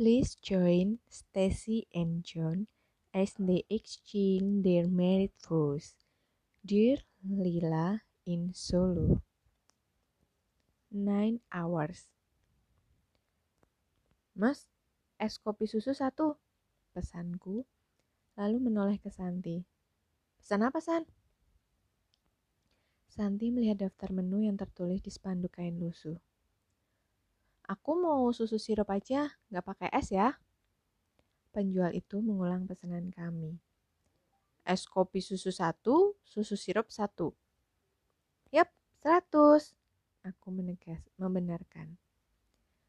Please join Stacy and John as they exchange their married vows. Dear Lila in Solo. Nine hours. Mas, es kopi susu satu. Pesanku, lalu menoleh ke Santi. Pesan apa, San? Santi melihat daftar menu yang tertulis di spanduk kain lusuh. Aku mau susu sirup aja, nggak pakai es ya. Penjual itu mengulang pesanan kami. Es kopi susu satu, susu sirup satu. Yap, seratus. Aku menegas, membenarkan.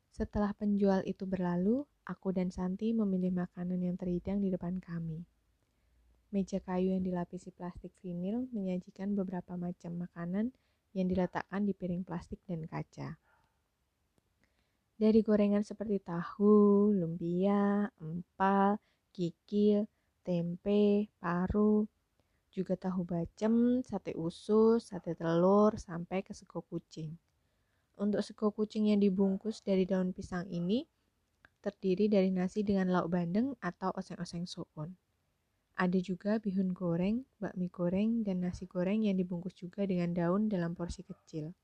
Setelah penjual itu berlalu, aku dan Santi memilih makanan yang terhidang di depan kami. Meja kayu yang dilapisi plastik vinil menyajikan beberapa macam makanan yang diletakkan di piring plastik dan kaca. Dari gorengan seperti tahu, lumpia, empal, kikil, tempe, paru, juga tahu bacem, sate usus, sate telur, sampai ke sego kucing. Untuk sego kucing yang dibungkus dari daun pisang ini terdiri dari nasi dengan lauk bandeng atau oseng-oseng soun. Ada juga bihun goreng, bakmi goreng, dan nasi goreng yang dibungkus juga dengan daun dalam porsi kecil.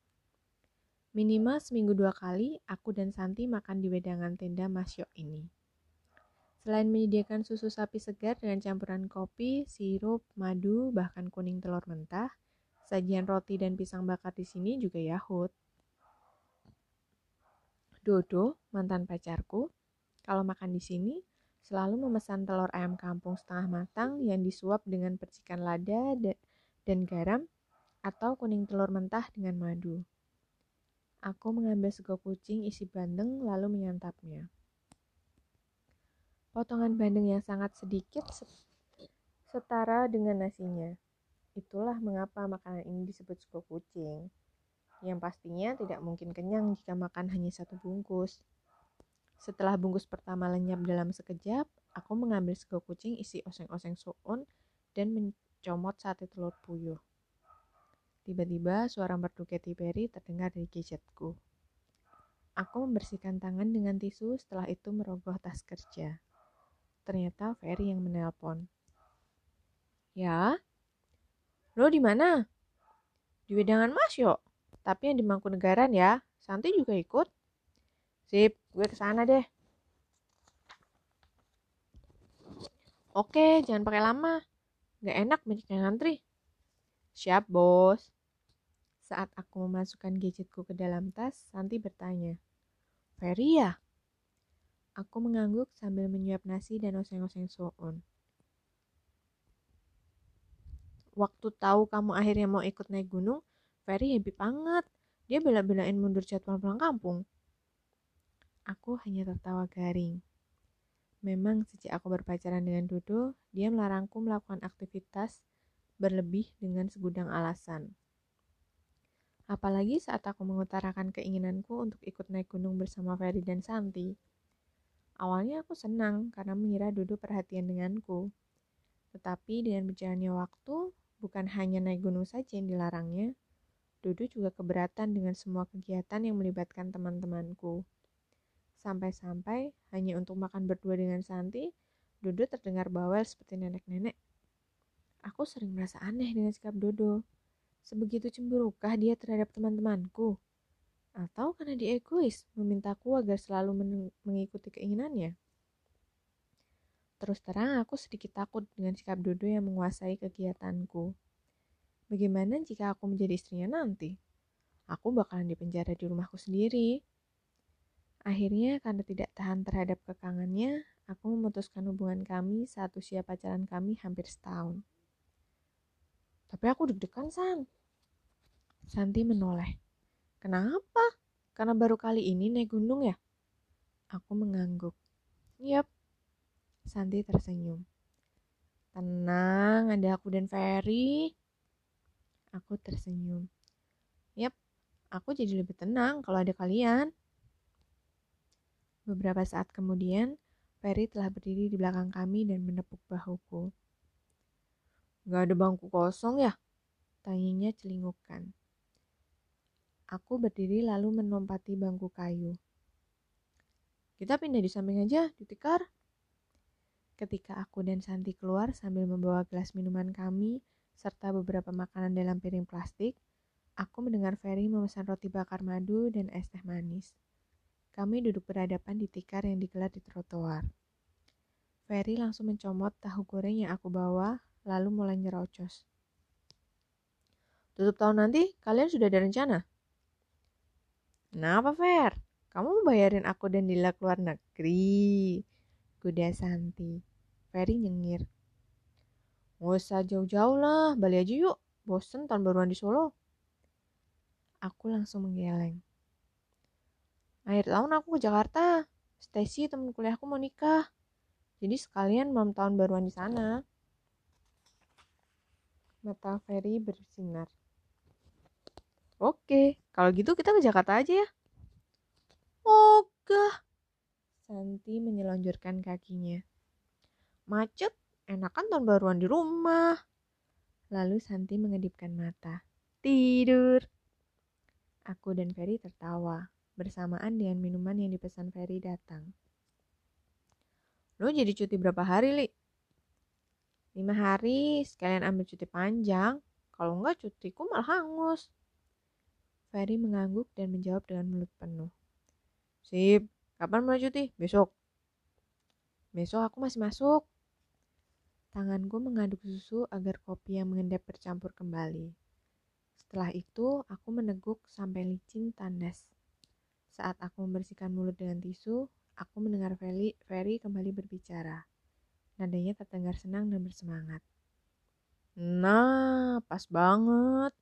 Minimal seminggu dua kali, aku dan Santi makan di wedangan tenda Masyok ini. Selain menyediakan susu sapi segar dengan campuran kopi, sirup, madu, bahkan kuning telur mentah, sajian roti dan pisang bakar di sini juga yahut. Dodo, mantan pacarku, kalau makan di sini selalu memesan telur ayam kampung setengah matang yang disuap dengan percikan lada dan garam atau kuning telur mentah dengan madu. Aku mengambil sego kucing isi bandeng lalu menyantapnya potongan bandeng yang sangat sedikit setara dengan nasinya. Itulah mengapa makanan ini disebut sego kucing. Yang pastinya tidak mungkin kenyang jika makan hanya satu bungkus. Setelah bungkus pertama lenyap dalam sekejap, aku mengambil sego kucing isi oseng-oseng soun dan mencomot sate telur puyuh. Tiba-tiba suara merdu Katy Perry terdengar dari gadgetku. Aku membersihkan tangan dengan tisu setelah itu merogoh tas kerja. Ternyata Ferry yang menelpon. Ya? Lo di mana? Di wedangan Mas yo. Tapi yang di Mangkunegaran ya. Santi juga ikut. Sip, gue ke sana deh. Oke, jangan pakai lama. Gak enak banyak yang ngantri. Siap, bos. Saat aku memasukkan gadgetku ke dalam tas, Santi bertanya, Ferry ya? Aku mengangguk sambil menyuap nasi dan oseng-oseng soun. Waktu tahu kamu akhirnya mau ikut naik gunung, Ferry happy banget. Dia bela-belain mundur jadwal pulang kampung. Aku hanya tertawa garing. Memang sejak aku berpacaran dengan Dodo, dia melarangku melakukan aktivitas berlebih dengan segudang alasan. Apalagi saat aku mengutarakan keinginanku untuk ikut naik gunung bersama Ferry dan Santi. Awalnya aku senang karena mengira Dodo perhatian denganku. Tetapi dengan berjalannya waktu, bukan hanya naik gunung saja yang dilarangnya, Dodo juga keberatan dengan semua kegiatan yang melibatkan teman-temanku. Sampai-sampai hanya untuk makan berdua dengan Santi, Dodo terdengar bawel seperti nenek-nenek. Aku sering merasa aneh dengan sikap Dodo. Sebegitu cemburukah dia terhadap teman-temanku? Atau karena dia egois, memintaku agar selalu mengikuti keinginannya? Terus terang aku sedikit takut dengan sikap Dodo yang menguasai kegiatanku. Bagaimana jika aku menjadi istrinya nanti? Aku bakalan dipenjara di rumahku sendiri. Akhirnya karena tidak tahan terhadap kekangannya, aku memutuskan hubungan kami saat usia pacaran kami hampir setahun. Tapi aku deg-degan, San. Santi menoleh. Kenapa? Karena baru kali ini naik gunung ya? Aku mengangguk. Yap. Santi tersenyum. Tenang, ada aku dan Ferry. Aku tersenyum. Yap, aku jadi lebih tenang kalau ada kalian. Beberapa saat kemudian, Ferry telah berdiri di belakang kami dan menepuk bahuku. Gak ada bangku kosong ya? Tanyanya celingukan. Aku berdiri lalu melompati bangku kayu. Kita pindah di samping aja, di tikar. Ketika aku dan Santi keluar sambil membawa gelas minuman kami, serta beberapa makanan dalam piring plastik, aku mendengar Ferry memesan roti bakar madu dan es teh manis. Kami duduk berhadapan di tikar yang digelar di trotoar. Ferry langsung mencomot tahu goreng yang aku bawa, lalu mulai nyerocos. Tutup tahun nanti, kalian sudah ada rencana? Kenapa, Fer? Kamu bayarin aku dan Dila keluar negeri? Kuda Santi. Ferry nyengir. Gak usah jauh-jauh lah, Bali aja yuk. Bosen tahun baruan di Solo. Aku langsung menggeleng. Akhir tahun aku ke Jakarta. Stacy temen kuliahku mau nikah. Jadi sekalian malam tahun baruan di sana. Mata Ferry bersinar. Oke, kalau gitu kita ke Jakarta aja ya. Ogah. Santi menyelonjorkan kakinya. Macet, enakan tahun baruan di rumah. Lalu Santi mengedipkan mata. Tidur. Aku dan Ferry tertawa, bersamaan dengan minuman yang dipesan Ferry datang. Lo jadi cuti berapa hari, Li? Lima hari, sekalian ambil cuti panjang. Kalau enggak, cutiku malah hangus. Ferry mengangguk dan menjawab dengan mulut penuh. Sip, kapan mulai cuti? Besok. Besok aku masih masuk. Tanganku mengaduk susu agar kopi yang mengendap bercampur kembali. Setelah itu, aku meneguk sampai licin tandas. Saat aku membersihkan mulut dengan tisu, aku mendengar Ferry, Ferry kembali berbicara. Nadanya terdengar senang dan bersemangat. Nah, pas banget.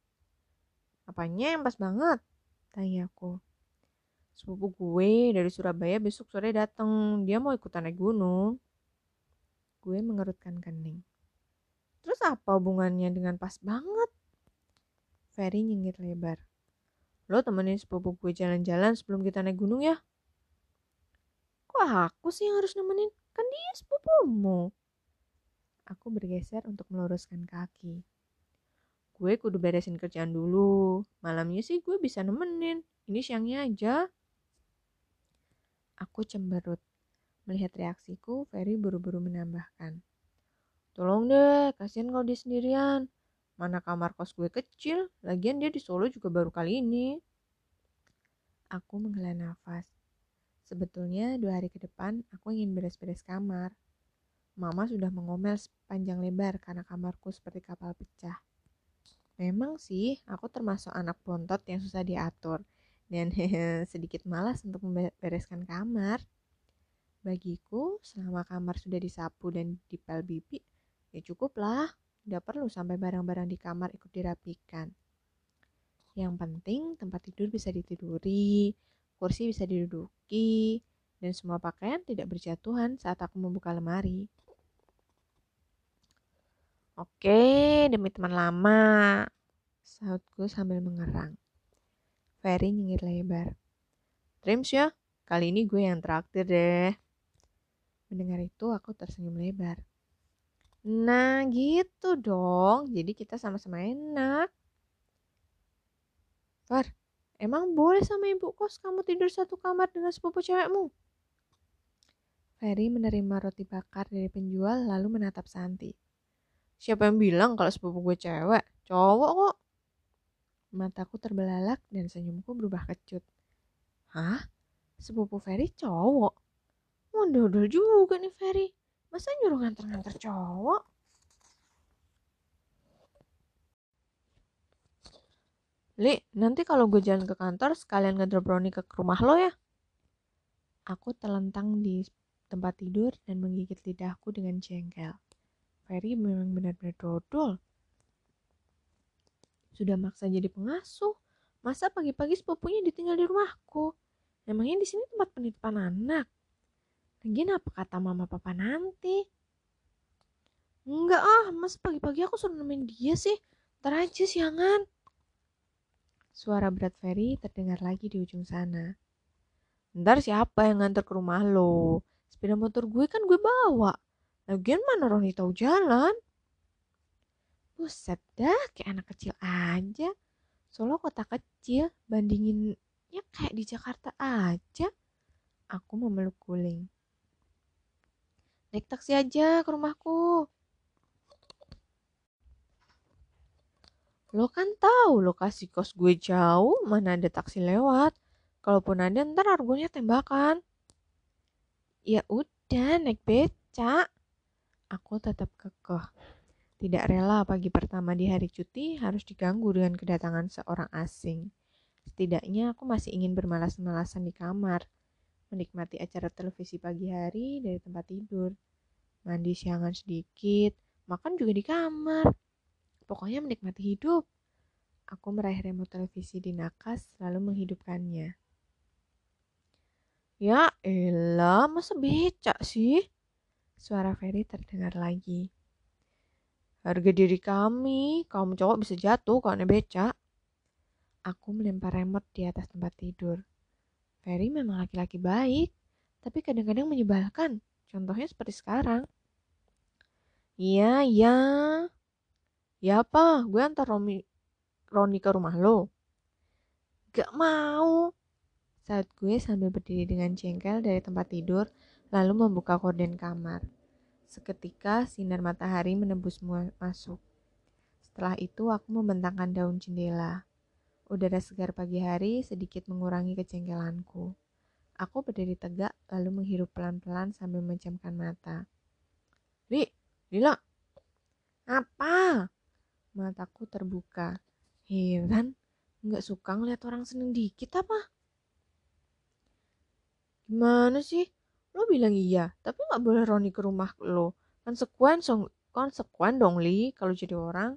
Apanya yang pas banget? Tanya aku. Sepupu gue dari Surabaya besok sore datang dia mau ikutan naik gunung. Gue mengerutkan kening. Terus apa hubungannya dengan pas banget? Ferry nyengir lebar. Lo temenin sepupu gue jalan-jalan sebelum kita naik gunung ya? Kok aku sih yang harus nemenin? Kan dia sepupumu. Aku bergeser untuk meluruskan kaki gue kudu beresin kerjaan dulu malamnya sih gue bisa nemenin ini siangnya aja Aku cemberut. Melihat reaksiku, Ferry buru-buru menambahkan. Tolong deh, kasihan kalau dia sendirian. Mana kamar kos gue kecil, lagian dia di Solo juga baru kali ini. Aku menghela nafas. Sebetulnya dua hari ke depan aku ingin beres-beres kamar. Mama sudah mengomel sepanjang lebar karena kamarku seperti kapal pecah. Memang sih, aku termasuk anak bontot yang susah diatur dan sedikit malas untuk membereskan kamar. Bagiku, selama kamar sudah disapu dan dipel bibi, ya cukuplah. Tidak perlu sampai barang-barang di kamar ikut dirapikan. Yang penting tempat tidur bisa ditiduri, kursi bisa diduduki, dan semua pakaian tidak berjatuhan saat aku membuka lemari. Oke, demi teman lama, sautku sambil mengerang. Ferry nyengir lebar. Dreams ya, kali ini gue yang traktir deh. Mendengar itu aku tersenyum lebar. Nah gitu dong, jadi kita sama-sama enak. Far, emang boleh sama ibu kos kamu tidur satu kamar dengan sepupu cewekmu? Ferry menerima roti bakar dari penjual lalu menatap Santi. Siapa yang bilang kalau sepupu gue cewek? Cowok kok. Mataku terbelalak dan senyumku berubah kecut. Hah? Sepupu Ferry cowok? Mondodol juga nih Ferry. Masa nyuruh nganter-nganter cowok? Li, nanti kalau gue jalan ke kantor sekalian ngedrop Brownie ke rumah lo ya. Aku telentang di tempat tidur dan menggigit lidahku dengan jengkel. Ferry memang benar-benar dodol. Sudah maksa jadi pengasuh. Masa pagi-pagi sepupunya ditinggal di rumahku? Emangnya di sini tempat penitipan anak? Lagian apa kata mama papa nanti? Enggak ah, masa pagi-pagi aku suruh nemenin dia sih? Ntar aja siangan. Suara berat Ferry terdengar lagi di ujung sana. Ntar siapa yang nganter ke rumah lo? Sepeda motor gue kan gue bawa. Lagian mana Roni tahu jalan? Buset dah, kayak anak kecil aja. Solo kota kecil, bandinginnya kayak di Jakarta aja. Aku memeluk guling. Naik taksi aja ke rumahku. Lo kan tahu lokasi kos gue jauh, mana ada taksi lewat. Kalaupun ada ntar argonya tembakan. Ya udah naik beca. Aku tetap kekeh. Tidak rela pagi pertama di hari cuti harus diganggu dengan kedatangan seorang asing. Setidaknya aku masih ingin bermalas-malasan di kamar, menikmati acara televisi pagi hari dari tempat tidur, mandi siangan sedikit, makan juga di kamar. Pokoknya menikmati hidup. Aku meraih remote televisi di nakas lalu menghidupkannya. Ya elah, masa becak sih? Suara Ferry terdengar lagi. Harga diri kami, kaum cowok bisa jatuh kalau becak. Aku melempar remote di atas tempat tidur. Ferry memang laki-laki baik, tapi kadang-kadang menyebalkan. Contohnya seperti sekarang. Iya, iya. Ya apa? Gue antar Romi, Roni ke rumah lo. Gak mau. Saat gue sambil berdiri dengan jengkel dari tempat tidur, lalu membuka korden kamar. Seketika sinar matahari menembus masuk. Setelah itu aku membentangkan daun jendela. Udara segar pagi hari sedikit mengurangi kejengkelanku. Aku berdiri tegak lalu menghirup pelan-pelan sambil mencamkan mata. Li, Lila. Apa? Mataku terbuka. Heran, nggak suka ngeliat orang seneng dikit apa? Gimana sih? Lo bilang iya, tapi nggak boleh Roni ke rumah lo. Konsekuen, song, konsekuen dong Li kalau jadi orang.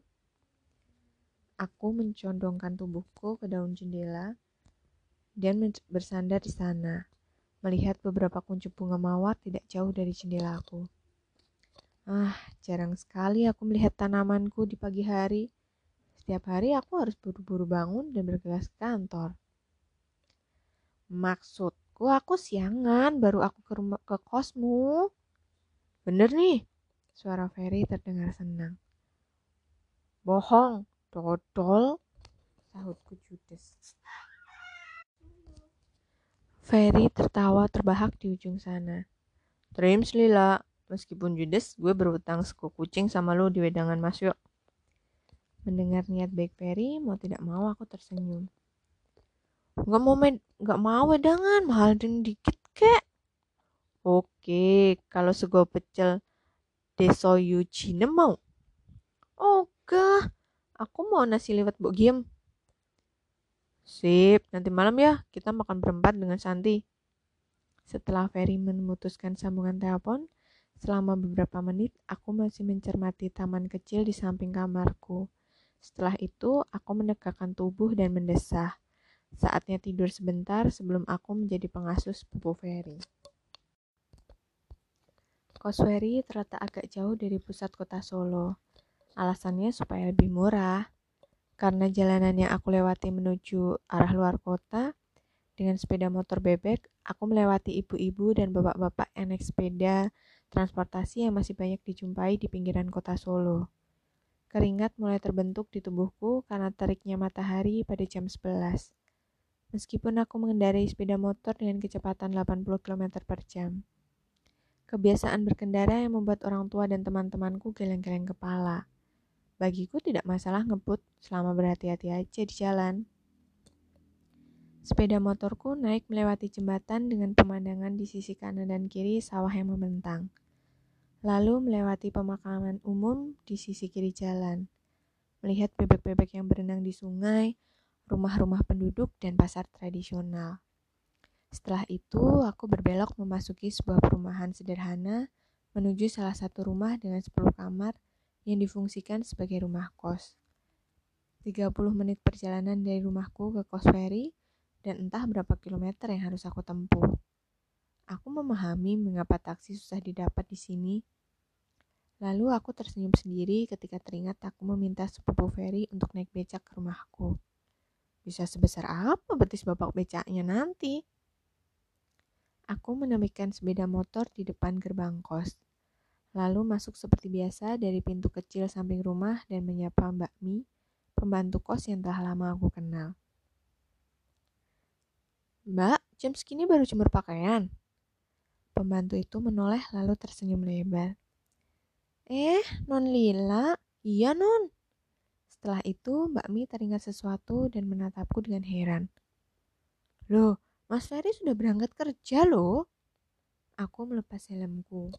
Aku mencondongkan tubuhku ke daun jendela dan bersandar di sana, melihat beberapa kuncup bunga mawar tidak jauh dari jendelaku. Ah, jarang sekali aku melihat tanamanku di pagi hari. Setiap hari aku harus buru-buru bangun dan bergegas ke kantor. Maksudku aku siangan baru aku ke rumah ke kosmu. Bener nih, suara Ferry terdengar senang. Bohong, dodol, sahutku judes. Ferry tertawa terbahak di ujung sana. Dreams Lila, Meskipun judes, gue berutang suku kucing sama lo di wedangan Mas Yuk. Mendengar niat baik Perry, mau tidak mau aku tersenyum. Gak mau med gak mau wedangan, mahal dan dikit kek. Oke, kalau sego pecel desoyu Cina mau. Oke, aku mau nasi liwet bu Giem. Sip, nanti malam ya kita makan berempat dengan Santi. Setelah Ferry memutuskan sambungan telepon, Selama beberapa menit, aku masih mencermati taman kecil di samping kamarku. Setelah itu, aku menegakkan tubuh dan mendesah. Saatnya tidur sebentar sebelum aku menjadi pengasuh sepupu Ferry. Kos Ferry terletak agak jauh dari pusat kota Solo. Alasannya supaya lebih murah. Karena jalanan yang aku lewati menuju arah luar kota, dengan sepeda motor bebek, aku melewati ibu-ibu dan bapak-bapak yang naik sepeda transportasi yang masih banyak dijumpai di pinggiran kota Solo. Keringat mulai terbentuk di tubuhku karena teriknya matahari pada jam 11. Meskipun aku mengendarai sepeda motor dengan kecepatan 80 km per jam. Kebiasaan berkendara yang membuat orang tua dan teman-temanku geleng-geleng kepala. Bagiku tidak masalah ngebut selama berhati-hati aja di jalan. Sepeda motorku naik melewati jembatan dengan pemandangan di sisi kanan dan kiri sawah yang membentang. Lalu melewati pemakaman umum di sisi kiri jalan. Melihat bebek-bebek yang berenang di sungai, rumah-rumah penduduk, dan pasar tradisional. Setelah itu, aku berbelok memasuki sebuah perumahan sederhana menuju salah satu rumah dengan 10 kamar yang difungsikan sebagai rumah kos. 30 menit perjalanan dari rumahku ke kos ferry dan entah berapa kilometer yang harus aku tempuh. Aku memahami mengapa taksi susah didapat di sini. Lalu aku tersenyum sendiri ketika teringat aku meminta sepupu Ferry untuk naik becak ke rumahku. Bisa sebesar apa betis bapak becaknya nanti? Aku menemukan sepeda motor di depan gerbang kos. Lalu masuk seperti biasa dari pintu kecil samping rumah dan menyapa Mbak Mi, pembantu kos yang telah lama aku kenal. Mbak, jam segini baru jemur pakaian? Pembantu itu menoleh lalu tersenyum lebar. Eh, Non Lila? Iya, Non. Setelah itu, Mbak Mi teringat sesuatu dan menatapku dengan heran. Loh, Mas Ferry sudah berangkat kerja loh. Aku melepas helmku.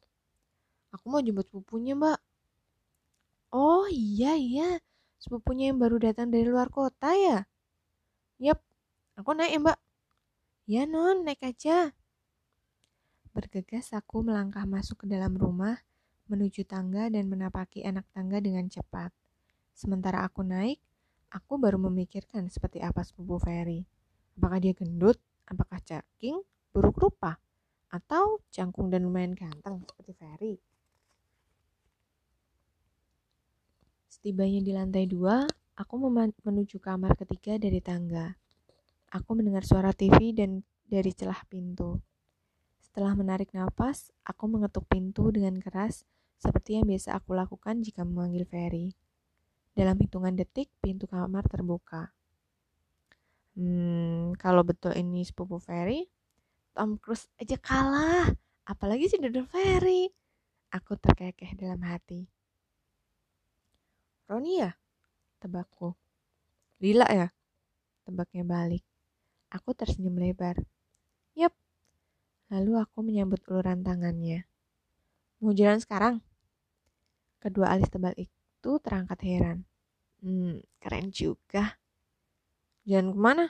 Aku mau jemput sepupunya, Mbak. Oh iya, iya. Sepupunya yang baru datang dari luar kota ya? Yap, aku naik ya, Mbak. Ya, Non, naik aja. Bergegas aku melangkah masuk ke dalam rumah, menuju tangga dan menapaki anak tangga dengan cepat. Sementara aku naik, aku baru memikirkan seperti apa sepupu Ferry. Apakah dia gendut, apakah caking, buruk rupa, atau cangkung dan lumayan ganteng seperti Ferry. Setibanya di lantai dua, aku menuju kamar ketiga dari tangga. Aku mendengar suara TV dan dari celah pintu. Setelah menarik nafas, aku mengetuk pintu dengan keras seperti yang biasa aku lakukan jika memanggil Ferry. Dalam hitungan detik, pintu kamar terbuka. Hmm, kalau betul ini sepupu Ferry, Tom Cruise aja kalah. Apalagi si Dodol Ferry. Aku terkekeh dalam hati. Roni ya? Tebakku. Lila ya? Tebaknya balik. Aku tersenyum lebar. Yap, Lalu aku menyambut uluran tangannya. Mau jalan sekarang? Kedua alis tebal itu terangkat heran. Hmm, keren juga. Jalan ke mana?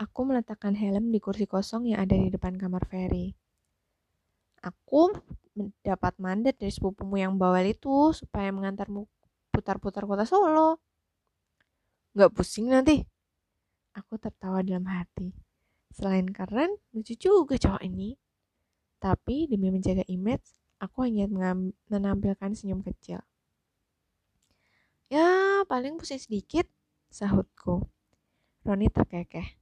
Aku meletakkan helm di kursi kosong yang ada di depan kamar Ferry. Aku mendapat mandat dari sepupumu yang bawel itu supaya mengantarmu putar-putar kota Solo. Gak pusing nanti. Aku tertawa dalam hati. Selain keren, lucu juga cowok ini. Tapi demi menjaga image, aku hanya menampilkan senyum kecil. Ya, paling pusing sedikit, sahutku. Roni terkekeh.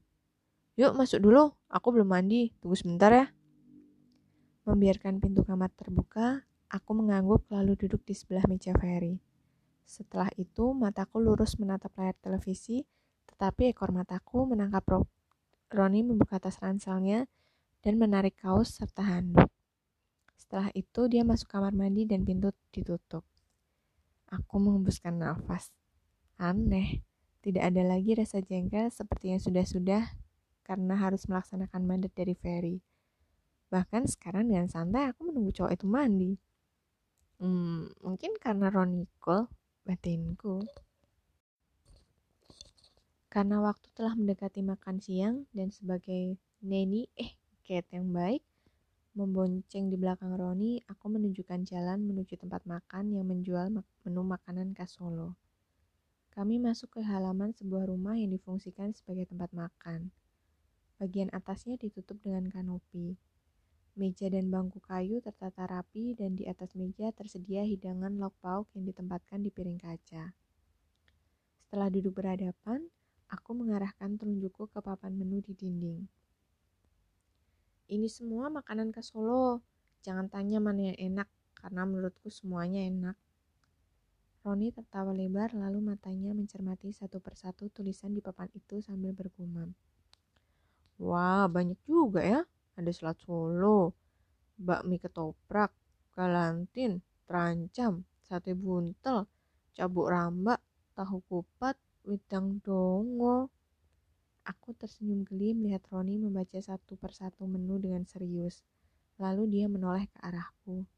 Yuk masuk dulu, aku belum mandi, tunggu sebentar ya. Membiarkan pintu kamar terbuka, aku mengangguk lalu duduk di sebelah meja Ferry. Setelah itu, mataku lurus menatap layar televisi, tetapi ekor mataku menangkap Roni membuka tas ranselnya dan menarik kaos serta handuk. Setelah itu dia masuk kamar mandi dan pintu ditutup. Aku mengembuskan nafas. Aneh, tidak ada lagi rasa jengkel seperti yang sudah-sudah karena harus melaksanakan mandat dari Ferry. Bahkan sekarang dengan santai aku menunggu cowok itu mandi. Hmm, mungkin karena Roni cool, batinku. Karena waktu telah mendekati makan siang dan sebagai neni, eh, Kate yang baik, membonceng di belakang Roni, aku menunjukkan jalan menuju tempat makan yang menjual menu makanan khas Solo. Kami masuk ke halaman sebuah rumah yang difungsikan sebagai tempat makan. Bagian atasnya ditutup dengan kanopi. Meja dan bangku kayu tertata rapi dan di atas meja tersedia hidangan lauk pauk yang ditempatkan di piring kaca. Setelah duduk berhadapan, Aku mengarahkan telunjukku ke papan menu di dinding. Ini semua makanan ke Solo. Jangan tanya mana yang enak, karena menurutku semuanya enak. Roni tertawa lebar lalu matanya mencermati satu persatu tulisan di papan itu sambil bergumam. Wah, banyak juga ya. Ada selat Solo, bakmi ketoprak, galantin, terancam, sate buntel, cabuk rambak, tahu kupat, Wedang dongo. Aku tersenyum geli melihat Roni membaca satu persatu menu dengan serius. Lalu dia menoleh ke arahku.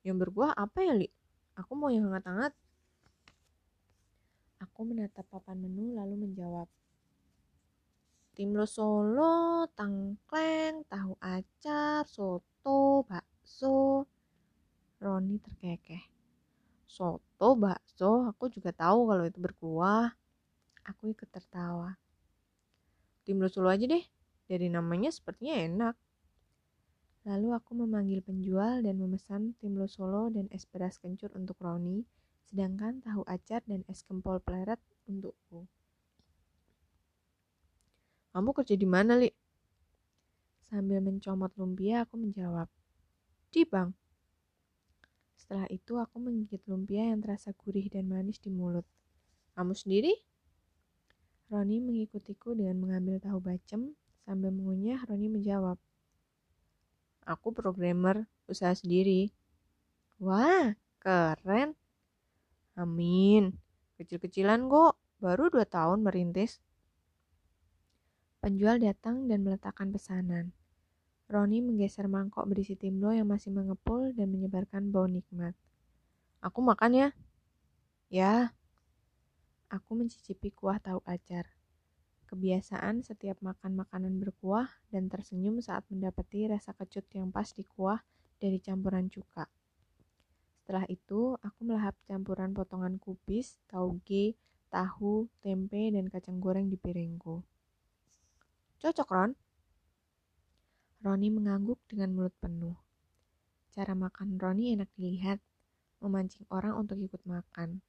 Yang berbuah apa ya, Li? Aku mau yang hangat-hangat. Aku menatap papan menu lalu menjawab. Timlo Solo, tangkleng, tahu acar, soto, bakso. Roni terkekeh soto, bakso, aku juga tahu kalau itu berkuah. Aku ikut tertawa. Tim Solo aja deh, dari namanya sepertinya enak. Lalu aku memanggil penjual dan memesan tim Solo dan es beras kencur untuk Roni, sedangkan tahu acar dan es kempol pleret untukku. Kamu kerja di mana, Li? Sambil mencomot lumpia, aku menjawab. Di bank. Setelah itu aku menggigit lumpia yang terasa gurih dan manis di mulut. Kamu sendiri? Roni mengikutiku dengan mengambil tahu bacem. Sambil mengunyah, Roni menjawab. Aku programmer usaha sendiri. Wah, keren. Amin. Kecil-kecilan kok, baru dua tahun merintis. Penjual datang dan meletakkan pesanan. Roni menggeser mangkok berisi timlo yang masih mengepul dan menyebarkan bau nikmat. Aku makan ya. Ya. Aku mencicipi kuah tahu acar. Kebiasaan setiap makan makanan berkuah dan tersenyum saat mendapati rasa kecut yang pas di kuah dari campuran cuka. Setelah itu, aku melahap campuran potongan kubis, tauge, tahu, tempe, dan kacang goreng di piringku. Cocok, Ron? Roni mengangguk dengan mulut penuh. Cara makan Roni enak dilihat, memancing orang untuk ikut makan.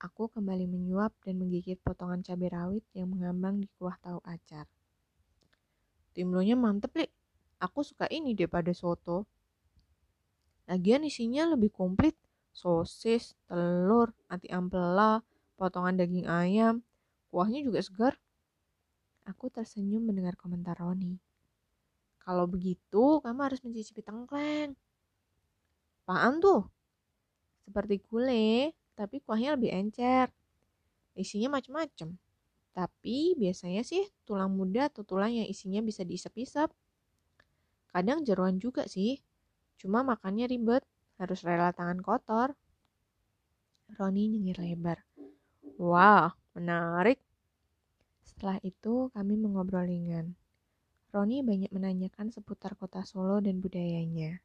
Aku kembali menyuap dan menggigit potongan cabai rawit yang mengambang di kuah tahu acar. Timlonya mantep, Li. Aku suka ini daripada soto. Lagian isinya lebih komplit. Sosis, telur, ati ampela, potongan daging ayam. Kuahnya juga segar. Aku tersenyum mendengar komentar Roni. Kalau begitu, kamu harus mencicipi tengkleng. Apaan tuh? Seperti gulai, tapi kuahnya lebih encer. Isinya macam-macam. Tapi biasanya sih tulang muda atau tulang yang isinya bisa diisap-isap. Kadang jeruan juga sih. Cuma makannya ribet, harus rela tangan kotor. Roni nyengir lebar. Wah, menarik. Setelah itu kami mengobrol ringan. Roni banyak menanyakan seputar kota Solo dan budayanya.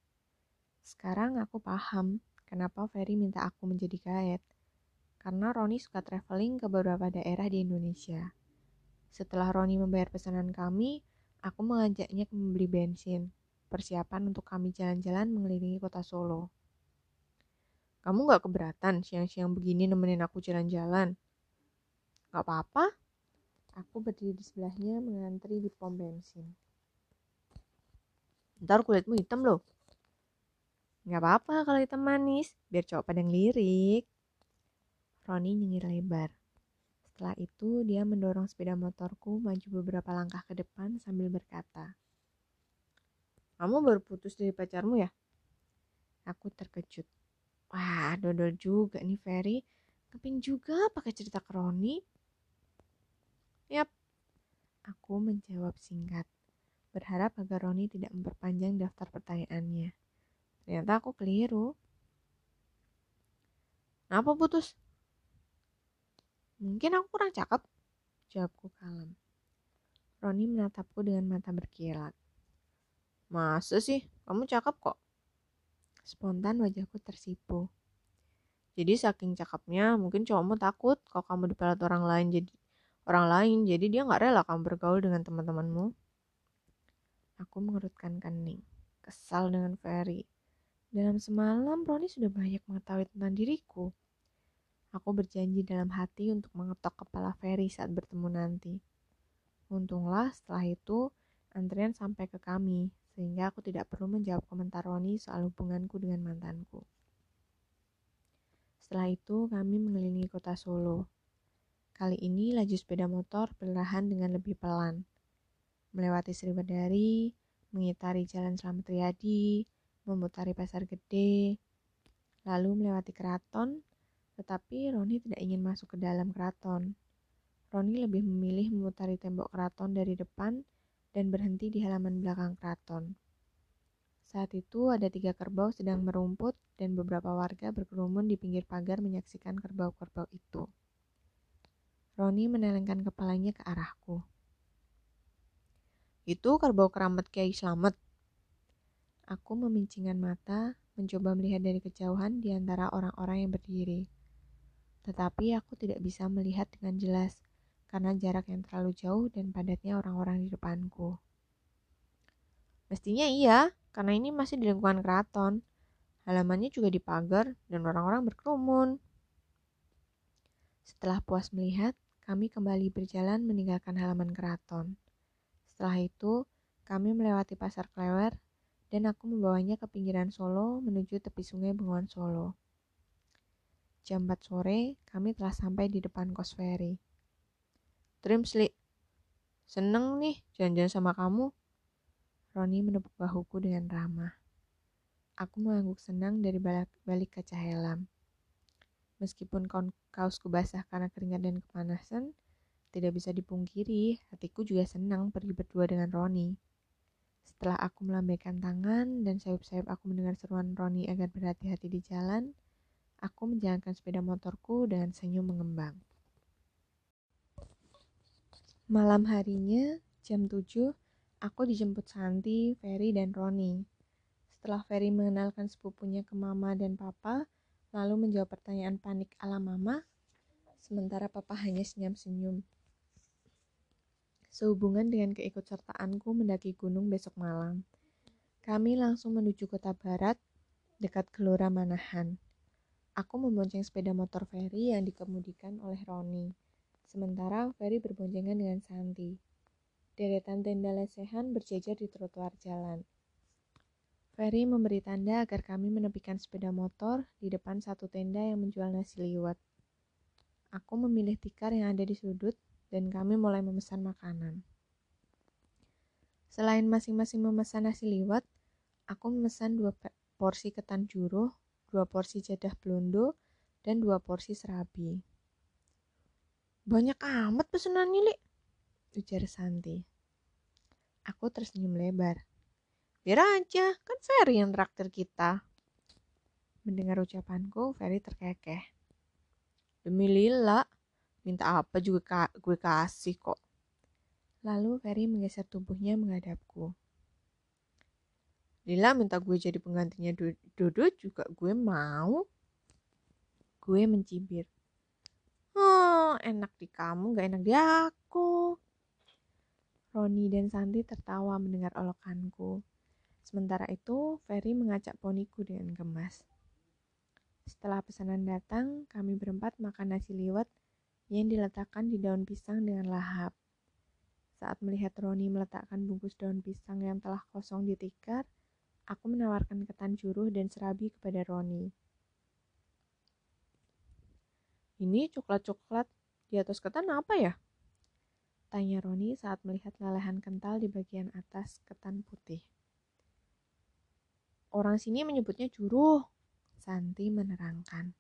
Sekarang aku paham kenapa Ferry minta aku menjadi guide. Karena Roni suka traveling ke beberapa daerah di Indonesia. Setelah Roni membayar pesanan kami, aku mengajaknya ke membeli bensin, persiapan untuk kami jalan-jalan mengelilingi kota Solo. Kamu gak keberatan siang-siang begini nemenin aku jalan-jalan? Gak apa-apa. Aku berdiri di sebelahnya mengantri di pom bensin. Ntar kulitmu hitam loh. Gak apa-apa kalau hitam manis, biar cowok pada ngelirik. Roni nyengir lebar. Setelah itu, dia mendorong sepeda motorku maju beberapa langkah ke depan sambil berkata, Kamu baru putus dari pacarmu ya? Aku terkejut. Wah, dodol juga nih Ferry. Keping juga pakai cerita ke Roni. Yap, aku menjawab singkat. Berharap agar Roni tidak memperpanjang daftar pertanyaannya. Ternyata aku keliru. Kenapa putus? Mungkin aku kurang cakep. Jawabku kalem. Roni menatapku dengan mata berkilat. Masa sih? Kamu cakep kok. Spontan wajahku tersipu. Jadi saking cakepnya, mungkin cowokmu takut kalau kamu dipelat orang lain jadi orang lain, jadi dia nggak rela kamu bergaul dengan teman-temanmu. Aku mengerutkan kening, kesal dengan Ferry. Dalam semalam, Roni sudah banyak mengetahui tentang diriku. Aku berjanji dalam hati untuk mengetok kepala Ferry saat bertemu nanti. Untunglah setelah itu, antrian sampai ke kami, sehingga aku tidak perlu menjawab komentar Roni soal hubunganku dengan mantanku. Setelah itu, kami mengelilingi kota Solo. Kali ini laju sepeda motor perlahan dengan lebih pelan. Melewati Sriwedari, mengitari Jalan Slamet Riyadi, memutari pasar gede, lalu melewati keraton, tetapi Roni tidak ingin masuk ke dalam keraton. Roni lebih memilih memutari tembok keraton dari depan dan berhenti di halaman belakang keraton. Saat itu ada tiga kerbau sedang merumput dan beberapa warga berkerumun di pinggir pagar menyaksikan kerbau-kerbau itu. Roni menelengkan kepalanya ke arahku. Itu kerbau keramat Kiai Slamet, Aku memincingkan mata, mencoba melihat dari kejauhan di antara orang-orang yang berdiri. Tetapi aku tidak bisa melihat dengan jelas karena jarak yang terlalu jauh dan padatnya orang-orang di depanku. Mestinya iya, karena ini masih di lingkungan keraton. Halamannya juga dipagar dan orang-orang berkerumun. Setelah puas melihat, kami kembali berjalan meninggalkan halaman keraton. Setelah itu, kami melewati pasar klewer dan aku membawanya ke pinggiran Solo menuju tepi sungai Bengawan Solo. Jam 4 sore, kami telah sampai di depan kos ferry. Trim Sli, seneng nih janjian sama kamu. Roni menepuk bahuku dengan ramah. Aku mengangguk senang dari balik, balik kaca helm. Meskipun kaosku basah karena keringat dan kepanasan, tidak bisa dipungkiri, hatiku juga senang pergi berdua dengan Roni. Setelah aku melambaikan tangan dan sayup-sayup aku mendengar seruan Roni agar berhati-hati di jalan, aku menjalankan sepeda motorku dengan senyum mengembang. Malam harinya, jam 7, aku dijemput Santi, Ferry, dan Roni. Setelah Ferry mengenalkan sepupunya ke mama dan papa, lalu menjawab pertanyaan panik ala mama, sementara papa hanya senyum-senyum. Sehubungan dengan keikutsertaanku mendaki gunung besok malam, kami langsung menuju kota barat, dekat Gelora Manahan. Aku membonceng sepeda motor Ferry yang dikemudikan oleh Roni, sementara Ferry berboncengan dengan Santi. Deretan tenda lesehan berjejer di trotoar jalan. Ferry memberi tanda agar kami menepikan sepeda motor di depan satu tenda yang menjual nasi liwet. Aku memilih tikar yang ada di sudut dan kami mulai memesan makanan. Selain masing-masing memesan nasi liwet, aku memesan dua porsi ketan juruh, dua porsi jadah blondo, dan dua porsi serabi. Banyak amat pesenannya, Li, ujar Santi. Aku tersenyum lebar. Biar aja, kan Ferry yang traktir kita. Mendengar ucapanku, Ferry terkekeh. Demi Lila, minta apa juga ka gue kasih kok. Lalu Ferry menggeser tubuhnya menghadapku. Lila minta gue jadi penggantinya Dodo juga gue mau. Gue mencibir. Oh, enak di kamu, gak enak di aku. Roni dan Santi tertawa mendengar olokanku. Sementara itu, Ferry mengajak poniku dengan gemas. Setelah pesanan datang, kami berempat makan nasi liwet yang diletakkan di daun pisang dengan lahap. Saat melihat Roni meletakkan bungkus daun pisang yang telah kosong di tikar, aku menawarkan ketan juruh dan serabi kepada Roni. Ini coklat-coklat di atas ketan apa ya? Tanya Roni saat melihat lelehan kental di bagian atas ketan putih. Orang sini menyebutnya juruh. Santi menerangkan.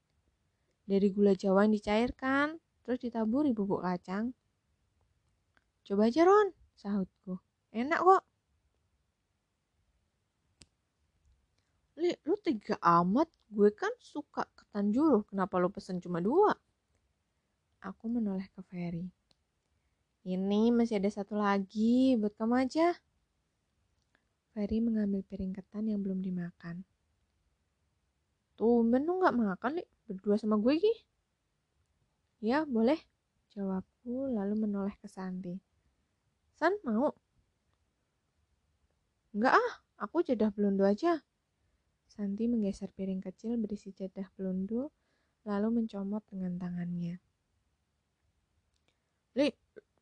Dari gula jawa yang dicairkan, terus ditaburi bubuk kacang. Coba aja Ron, sahutku. Enak kok. Li, lu tiga amat. Gue kan suka ketan juruh. Kenapa lu pesen cuma dua? Aku menoleh ke Ferry. Ini masih ada satu lagi buat kamu aja. Ferry mengambil piring ketan yang belum dimakan. Tuh, lu nggak makan, nih Berdua sama gue, Ki. Ya, boleh. Jawabku lalu menoleh ke Santi. San, mau? Enggak ah, aku jadah belundo aja. Santi menggeser piring kecil berisi jadah belundo, lalu mencomot dengan tangannya. Li,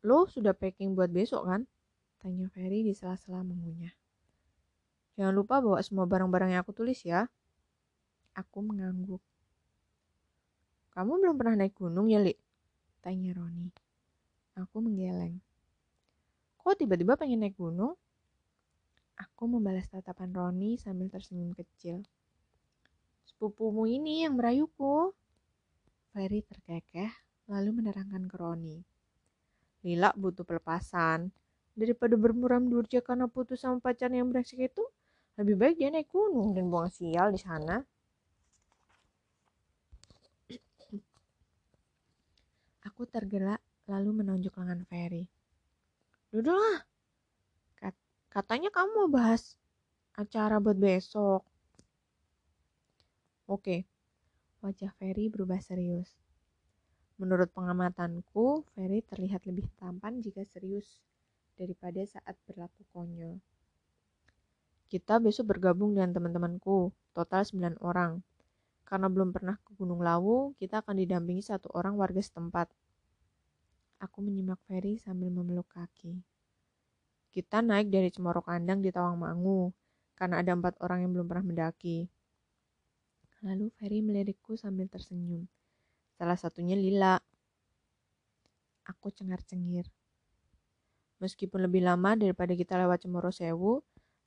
lo sudah packing buat besok kan? Tanya Ferry di sela-sela mengunyah. Jangan lupa bawa semua barang-barang yang aku tulis ya. Aku mengangguk. Kamu belum pernah naik gunung ya, Li? Tanya Roni. Aku menggeleng. Kok tiba-tiba pengen naik gunung? Aku membalas tatapan Roni sambil tersenyum kecil. Sepupumu ini yang merayuku. Ferry terkekeh, lalu menerangkan ke Roni. Lila butuh pelepasan. Daripada bermuram durja karena putus sama pacar yang brengsek itu, lebih baik dia naik gunung dan buang sial di sana. Tergerak lalu menunjuk lengan Ferry. Duduklah. Kat katanya kamu mau bahas acara buat besok. Oke. Wajah Ferry berubah serius. Menurut pengamatanku, Ferry terlihat lebih tampan jika serius daripada saat berlaku konyol. Kita besok bergabung dengan teman-temanku, total 9 orang. Karena belum pernah ke Gunung Lawu, kita akan didampingi satu orang warga setempat. Aku menyimak Ferry sambil memeluk kaki. Kita naik dari Cemoro Kandang di Tawangmangu, karena ada empat orang yang belum pernah mendaki. Lalu Ferry melirikku sambil tersenyum. Salah satunya Lila. Aku cengar-cengir. Meskipun lebih lama daripada kita lewat Cemoro Sewu,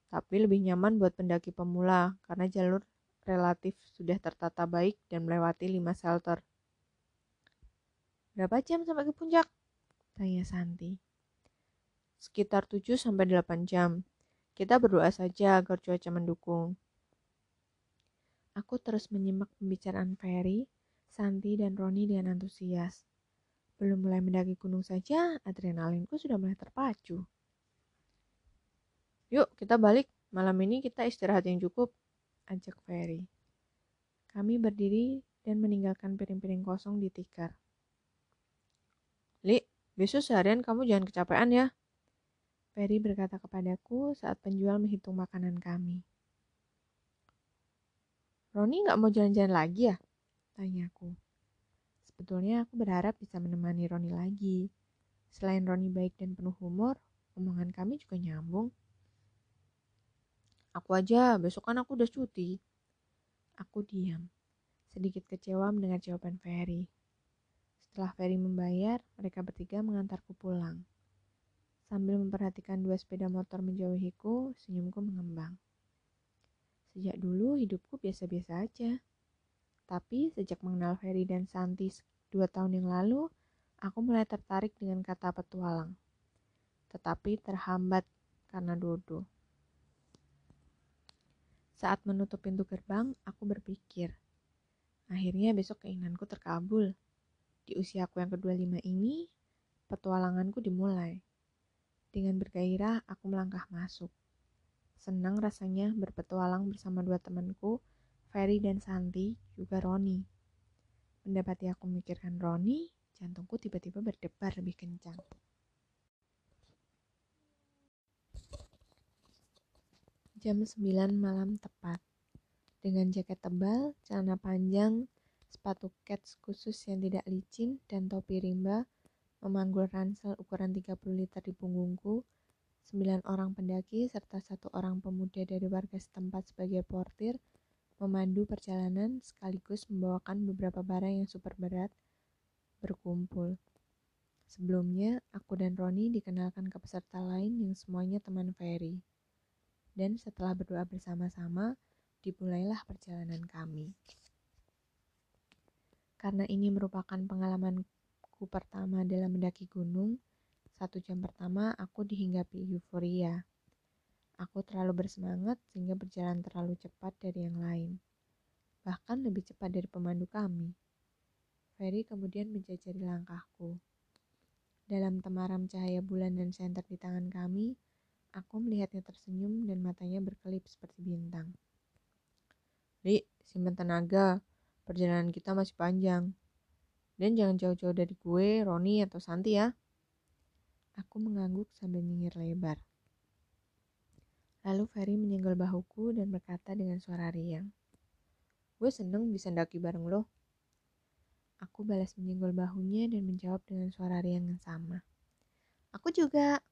tapi lebih nyaman buat pendaki pemula karena jalur relatif sudah tertata baik dan melewati lima shelter. Berapa jam sampai ke puncak? Tanya Santi. Sekitar 7 sampai 8 jam. Kita berdoa saja agar cuaca mendukung. Aku terus menyimak pembicaraan Ferry, Santi, dan Roni dengan antusias. Belum mulai mendaki gunung saja, adrenalinku sudah mulai terpacu. Yuk, kita balik. Malam ini kita istirahat yang cukup, ajak Ferry. Kami berdiri dan meninggalkan piring-piring kosong di tikar. Li, besok seharian kamu jangan kecapean ya. Ferry berkata kepadaku saat penjual menghitung makanan kami. Roni nggak mau jalan-jalan lagi ya? Tanyaku. Sebetulnya aku berharap bisa menemani Roni lagi. Selain Roni baik dan penuh humor, omongan kami juga nyambung. Aku aja, besok kan aku udah cuti. Aku diam, sedikit kecewa mendengar jawaban Ferry. Setelah Ferry membayar, mereka bertiga mengantarku pulang. Sambil memperhatikan dua sepeda motor menjauhiku, senyumku mengembang. Sejak dulu hidupku biasa-biasa aja. Tapi sejak mengenal Ferry dan Santi dua tahun yang lalu, aku mulai tertarik dengan kata petualang. Tetapi terhambat karena Dodo. Saat menutup pintu gerbang, aku berpikir, akhirnya besok keinginanku terkabul. Di usiaku yang kedua lima ini, petualanganku dimulai. Dengan bergairah, aku melangkah masuk. Senang rasanya berpetualang bersama dua temanku, Ferry dan Santi, juga Roni. Mendapati aku memikirkan Roni, jantungku tiba-tiba berdebar lebih kencang. Jam 9 malam tepat. Dengan jaket tebal, celana panjang, sepatu kets khusus yang tidak licin, dan topi rimba, memanggul ransel ukuran 30 liter di punggungku, sembilan orang pendaki serta satu orang pemuda dari warga setempat sebagai portir memandu perjalanan sekaligus membawakan beberapa barang yang super berat berkumpul. Sebelumnya, aku dan Roni dikenalkan ke peserta lain yang semuanya teman Ferry. Dan setelah berdoa bersama-sama, dimulailah perjalanan kami. Karena ini merupakan pengalamanku pertama dalam mendaki gunung, satu jam pertama aku dihinggapi euforia. Aku terlalu bersemangat sehingga berjalan terlalu cepat dari yang lain. Bahkan lebih cepat dari pemandu kami. Ferry kemudian menjajari langkahku. Dalam temaram cahaya bulan dan senter di tangan kami, aku melihatnya tersenyum dan matanya berkelip seperti bintang. Li, simpan tenaga. Perjalanan kita masih panjang. Dan jangan jauh-jauh dari gue, Roni, atau Santi ya. Aku mengangguk sambil nyengir lebar. Lalu Ferry menyenggol bahuku dan berkata dengan suara riang. Gue seneng bisa daki bareng lo. Aku balas menyenggol bahunya dan menjawab dengan suara riang yang sama. Aku juga.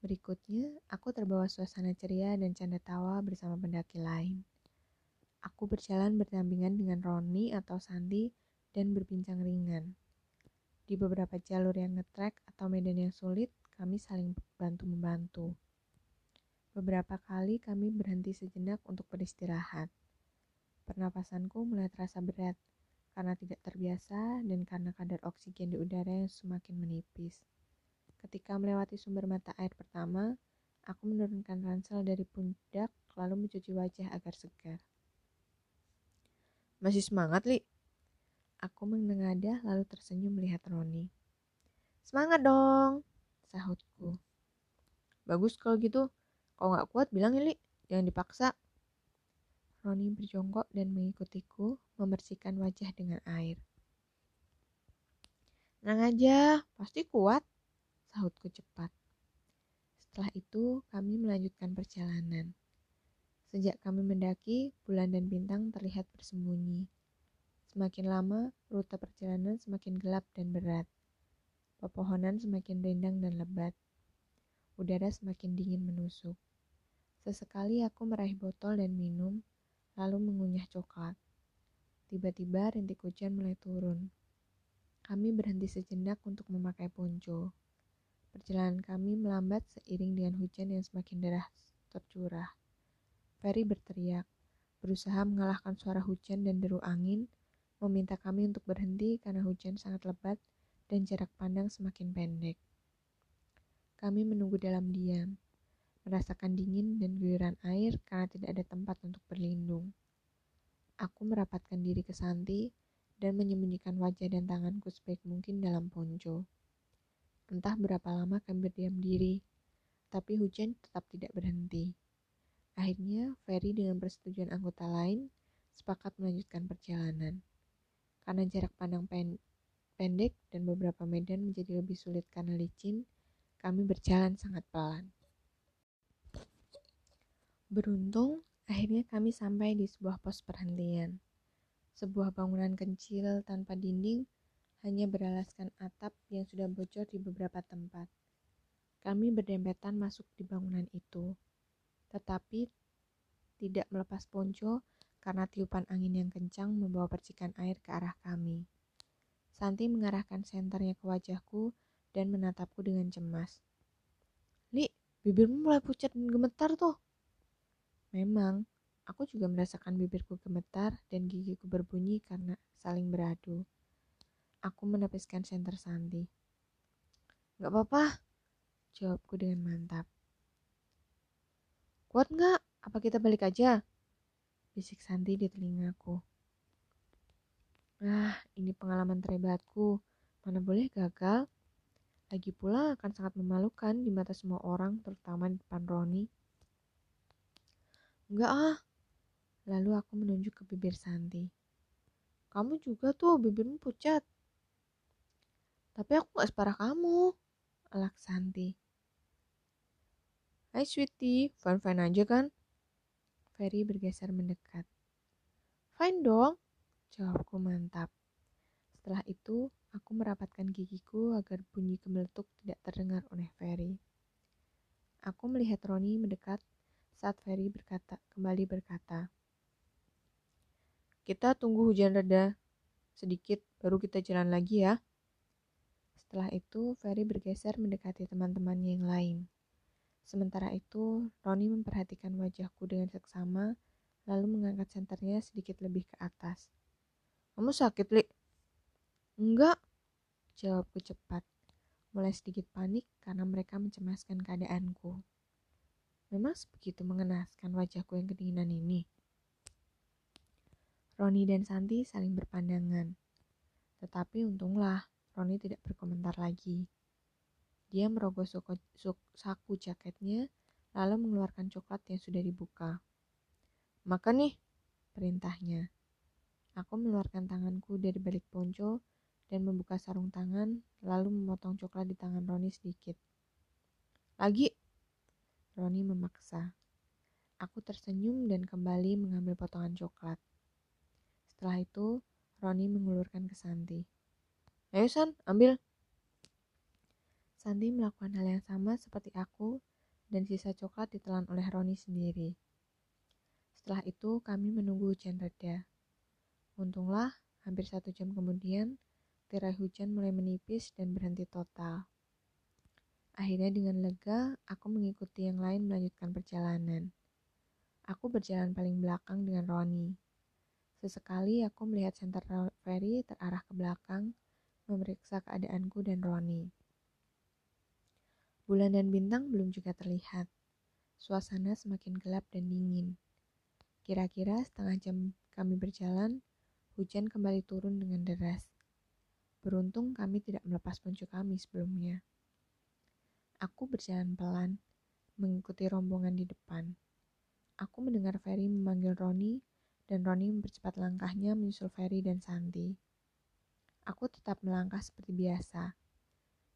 Berikutnya, aku terbawa suasana ceria dan canda tawa bersama pendaki lain. Aku berjalan berdampingan dengan Roni atau Sandy dan berbincang ringan. Di beberapa jalur yang ngetrek atau medan yang sulit, kami saling bantu-membantu. Beberapa kali kami berhenti sejenak untuk beristirahat. Pernapasanku mulai terasa berat karena tidak terbiasa dan karena kadar oksigen di udara yang semakin menipis. Ketika melewati sumber mata air pertama, aku menurunkan ransel dari pundak lalu mencuci wajah agar segar. Masih semangat, Li? Aku menengadah lalu tersenyum melihat Roni. Semangat dong, sahutku. Bagus kalau gitu. Kalau nggak kuat bilang ya, Li. Jangan dipaksa. Roni berjongkok dan mengikutiku membersihkan wajah dengan air. Tenang aja, pasti kuat, sahutku cepat. Setelah itu, kami melanjutkan perjalanan. Sejak kami mendaki, bulan dan bintang terlihat bersembunyi. Semakin lama, rute perjalanan semakin gelap dan berat. Pepohonan semakin rindang dan lebat. Udara semakin dingin menusuk. Sesekali aku meraih botol dan minum, lalu mengunyah coklat. Tiba-tiba rintik hujan mulai turun. Kami berhenti sejenak untuk memakai ponco. Perjalanan kami melambat seiring dengan hujan yang semakin deras. tercurah. Ferry berteriak, berusaha mengalahkan suara hujan dan deru angin, meminta kami untuk berhenti karena hujan sangat lebat dan jarak pandang semakin pendek. Kami menunggu dalam diam, merasakan dingin dan guyuran air karena tidak ada tempat untuk berlindung. Aku merapatkan diri ke Santi dan menyembunyikan wajah dan tanganku sebaik mungkin dalam ponco. Entah berapa lama kami berdiam diri, tapi hujan tetap tidak berhenti. Akhirnya, Ferry dengan persetujuan anggota lain sepakat melanjutkan perjalanan. Karena jarak pandang pen pendek dan beberapa medan menjadi lebih sulit karena licin, kami berjalan sangat pelan. Beruntung, akhirnya kami sampai di sebuah pos perhentian. Sebuah bangunan kecil tanpa dinding hanya beralaskan atap yang sudah bocor di beberapa tempat. Kami berdempetan masuk di bangunan itu tetapi tidak melepas ponco karena tiupan angin yang kencang membawa percikan air ke arah kami. Santi mengarahkan senternya ke wajahku dan menatapku dengan cemas. Li, bibirmu mulai pucat dan gemetar tuh. Memang, aku juga merasakan bibirku gemetar dan gigiku berbunyi karena saling beradu. Aku menepiskan senter Santi. Gak apa-apa, jawabku dengan mantap. Kuat nggak? Apa kita balik aja? Bisik Santi di telingaku. Ah, ini pengalaman terhebatku. Mana boleh gagal? Lagi pula akan sangat memalukan di mata semua orang, terutama di depan Roni. Enggak ah. Lalu aku menunjuk ke bibir Santi. Kamu juga tuh bibirmu pucat. Tapi aku gak separah kamu, alak Santi. Hai sweetie, fine-fine aja kan? Ferry bergeser mendekat. Fine dong, jawabku mantap. Setelah itu, aku merapatkan gigiku agar bunyi kemeletuk tidak terdengar oleh Ferry. Aku melihat Roni mendekat saat Ferry berkata, kembali berkata, Kita tunggu hujan reda sedikit, baru kita jalan lagi ya. Setelah itu, Ferry bergeser mendekati teman-temannya yang lain. Sementara itu, Roni memperhatikan wajahku dengan seksama, lalu mengangkat senternya sedikit lebih ke atas. Kamu sakit, Li? Enggak, jawabku cepat. Mulai sedikit panik karena mereka mencemaskan keadaanku. Memang sebegitu mengenaskan wajahku yang kedinginan ini. Roni dan Santi saling berpandangan. Tetapi untunglah Roni tidak berkomentar lagi. Dia merogoh suku, saku jaketnya, lalu mengeluarkan coklat yang sudah dibuka. Makan nih, perintahnya. Aku mengeluarkan tanganku dari balik ponco dan membuka sarung tangan, lalu memotong coklat di tangan Roni sedikit. Lagi, Roni memaksa. Aku tersenyum dan kembali mengambil potongan coklat. Setelah itu, Roni mengulurkan ke Santi. Ayo San, ambil. Santi melakukan hal yang sama seperti aku dan sisa coklat ditelan oleh Roni sendiri. Setelah itu kami menunggu hujan reda. Untunglah, hampir satu jam kemudian, tirai hujan mulai menipis dan berhenti total. Akhirnya dengan lega, aku mengikuti yang lain melanjutkan perjalanan. Aku berjalan paling belakang dengan Roni. Sesekali aku melihat senter ferry terarah ke belakang, memeriksa keadaanku dan Roni. Bulan dan bintang belum juga terlihat. Suasana semakin gelap dan dingin. Kira-kira setengah jam kami berjalan, hujan kembali turun dengan deras. Beruntung kami tidak melepas ponco kami sebelumnya. Aku berjalan pelan, mengikuti rombongan di depan. Aku mendengar Ferry memanggil Roni, dan Roni mempercepat langkahnya menyusul Ferry dan Santi. Aku tetap melangkah seperti biasa,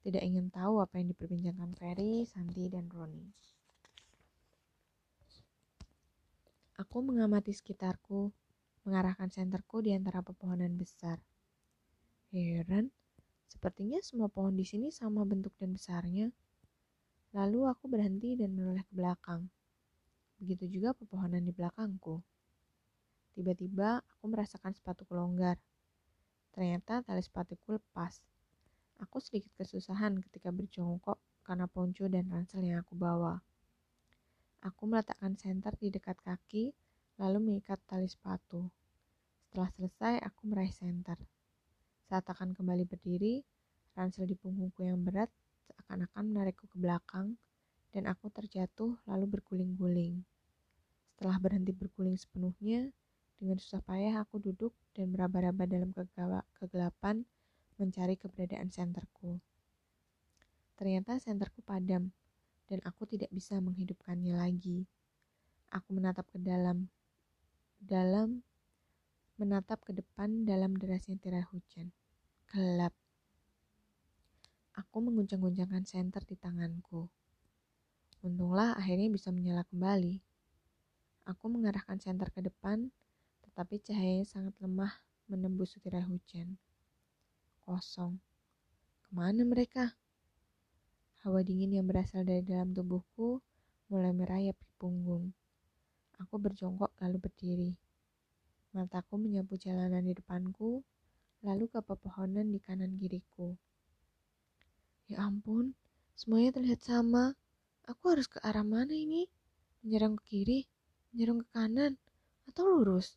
tidak ingin tahu apa yang diperbincangkan Ferry, Santi, dan Roni. Aku mengamati sekitarku, mengarahkan senterku di antara pepohonan besar. Heran, sepertinya semua pohon di sini sama bentuk dan besarnya. Lalu aku berhenti dan menoleh ke belakang. Begitu juga pepohonan di belakangku. Tiba-tiba aku merasakan sepatuku longgar. Ternyata tali sepatuku lepas. Aku sedikit kesusahan ketika berjongkok karena ponco dan ransel yang aku bawa. Aku meletakkan senter di dekat kaki, lalu mengikat tali sepatu. Setelah selesai, aku meraih senter. Saat akan kembali berdiri, ransel di punggungku yang berat seakan-akan menarikku ke belakang, dan aku terjatuh lalu berguling-guling. Setelah berhenti berguling sepenuhnya, dengan susah payah aku duduk dan meraba-raba dalam kegelapan mencari keberadaan senterku. Ternyata senterku padam, dan aku tidak bisa menghidupkannya lagi. Aku menatap ke dalam, dalam, menatap ke depan dalam derasnya tirai hujan. Gelap. Aku mengguncang-guncangkan senter di tanganku. Untunglah akhirnya bisa menyala kembali. Aku mengarahkan senter ke depan, tetapi cahayanya sangat lemah menembus tirai hujan. Kosong. Ke mana mereka? Hawa dingin yang berasal dari dalam tubuhku mulai merayap di punggung. Aku berjongkok lalu berdiri. Mataku menyapu jalanan di depanku, lalu ke pepohonan di kanan kiriku. Ya ampun, semuanya terlihat sama. Aku harus ke arah mana ini? Menyerang ke kiri, menyerang ke kanan, atau lurus?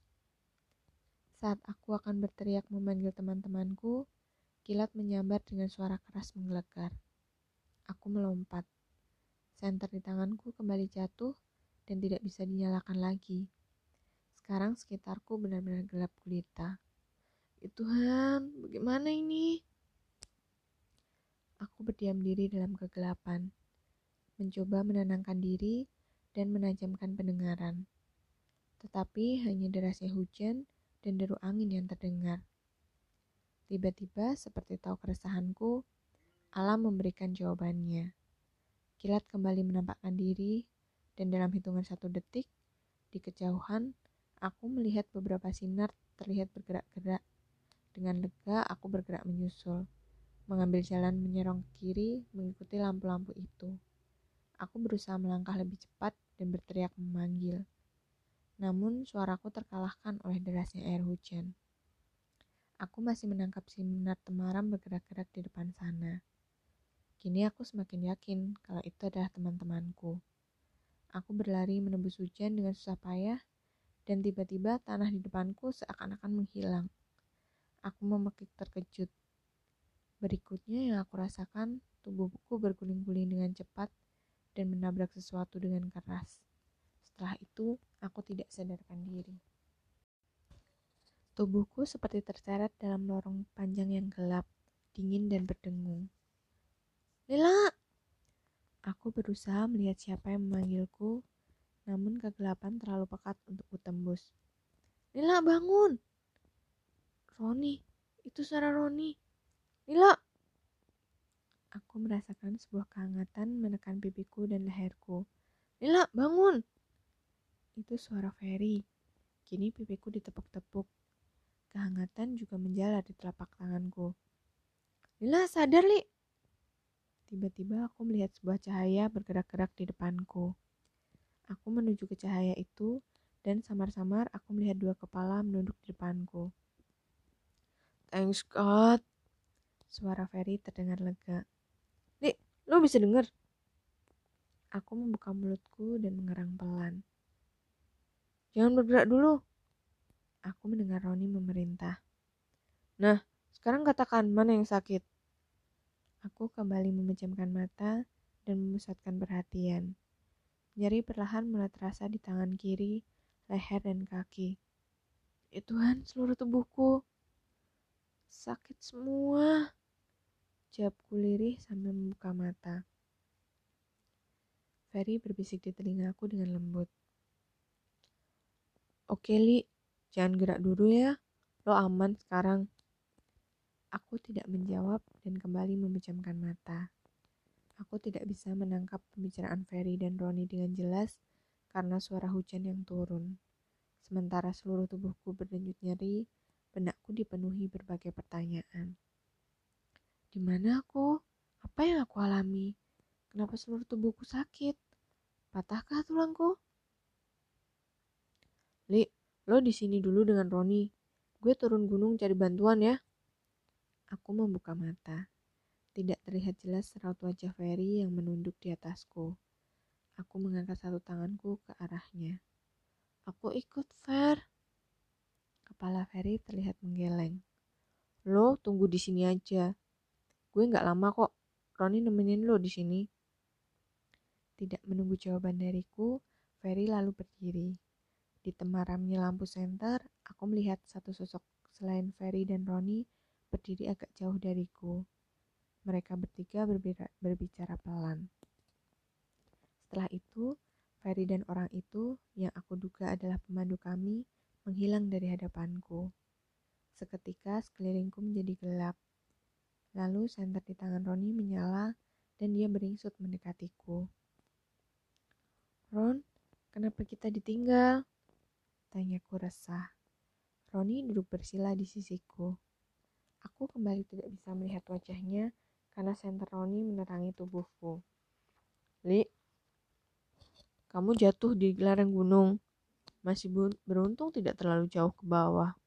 Saat aku akan berteriak memanggil teman-temanku, kilat menyambar dengan suara keras menggelegar. Aku melompat. Senter di tanganku kembali jatuh dan tidak bisa dinyalakan lagi. Sekarang sekitarku benar-benar gelap gulita. Ya Tuhan, bagaimana ini? Aku berdiam diri dalam kegelapan, mencoba menenangkan diri dan menajamkan pendengaran. Tetapi hanya derasnya hujan dan deru angin yang terdengar. Tiba-tiba, seperti tahu keresahanku, Alam memberikan jawabannya. Kilat kembali menampakkan diri, dan dalam hitungan satu detik, di kejauhan, aku melihat beberapa sinar terlihat bergerak-gerak. Dengan lega, aku bergerak menyusul, mengambil jalan menyerong ke kiri, mengikuti lampu-lampu itu. Aku berusaha melangkah lebih cepat dan berteriak memanggil. Namun, suaraku terkalahkan oleh derasnya air hujan. Aku masih menangkap sinar temaram bergerak-gerak di depan sana. Kini aku semakin yakin kalau itu adalah teman-temanku. Aku berlari menembus hujan dengan susah payah, dan tiba-tiba tanah di depanku seakan-akan menghilang. Aku memekik terkejut. Berikutnya yang aku rasakan, tubuhku berguling-guling dengan cepat dan menabrak sesuatu dengan keras. Setelah itu, aku tidak sadarkan diri. Tubuhku seperti terseret dalam lorong panjang yang gelap, dingin dan berdengung. Lila! Aku berusaha melihat siapa yang memanggilku, namun kegelapan terlalu pekat untuk kutembus. Lila, bangun! Roni, itu suara Roni. Lila! Aku merasakan sebuah kehangatan menekan pipiku dan leherku. Lila, bangun! Itu suara Ferry. Kini pipiku ditepuk-tepuk. Kehangatan juga menjalar di telapak tanganku. Lila, sadar, Li! Tiba-tiba aku melihat sebuah cahaya bergerak-gerak di depanku. Aku menuju ke cahaya itu, dan samar-samar aku melihat dua kepala menunduk di depanku. Thanks God. Suara Ferry terdengar lega. Dik, lo bisa denger? Aku membuka mulutku dan mengerang pelan. Jangan bergerak dulu. Aku mendengar Roni memerintah. Nah, sekarang katakan mana yang sakit. Aku kembali memejamkan mata dan memusatkan perhatian. Nyeri perlahan mulai terasa di tangan kiri, leher, dan kaki. Ya Tuhan, seluruh tubuhku sakit semua. Jawabku lirih sambil membuka mata. Ferry berbisik di telingaku dengan lembut. Oke, Li. Jangan gerak dulu ya. Lo aman sekarang. Aku tidak menjawab dan kembali memejamkan mata. Aku tidak bisa menangkap pembicaraan Ferry dan Roni dengan jelas karena suara hujan yang turun. Sementara seluruh tubuhku berdenyut nyeri, benakku dipenuhi berbagai pertanyaan. Di mana aku? Apa yang aku alami? Kenapa seluruh tubuhku sakit? Patahkah tulangku? Li, lo di sini dulu dengan Roni. Gue turun gunung cari bantuan ya. Aku membuka mata. Tidak terlihat jelas raut wajah Ferry yang menunduk di atasku. Aku mengangkat satu tanganku ke arahnya. Aku ikut, Fer. Kepala Ferry terlihat menggeleng. Lo tunggu di sini aja. Gue nggak lama kok. Roni nemenin lo di sini. Tidak menunggu jawaban dariku, Ferry lalu berdiri. Di temaramnya lampu senter, aku melihat satu sosok selain Ferry dan Roni berdiri agak jauh dariku. Mereka bertiga berbicara pelan. Setelah itu, Ferry dan orang itu yang aku duga adalah pemandu kami menghilang dari hadapanku. Seketika sekelilingku menjadi gelap. Lalu senter di tangan Roni menyala dan dia beringsut mendekatiku. Ron, kenapa kita ditinggal? Tanyaku resah. Roni duduk bersila di sisiku. Aku kembali tidak bisa melihat wajahnya karena senter Roni menerangi tubuhku. Li, kamu jatuh di lereng gunung. Masih beruntung tidak terlalu jauh ke bawah.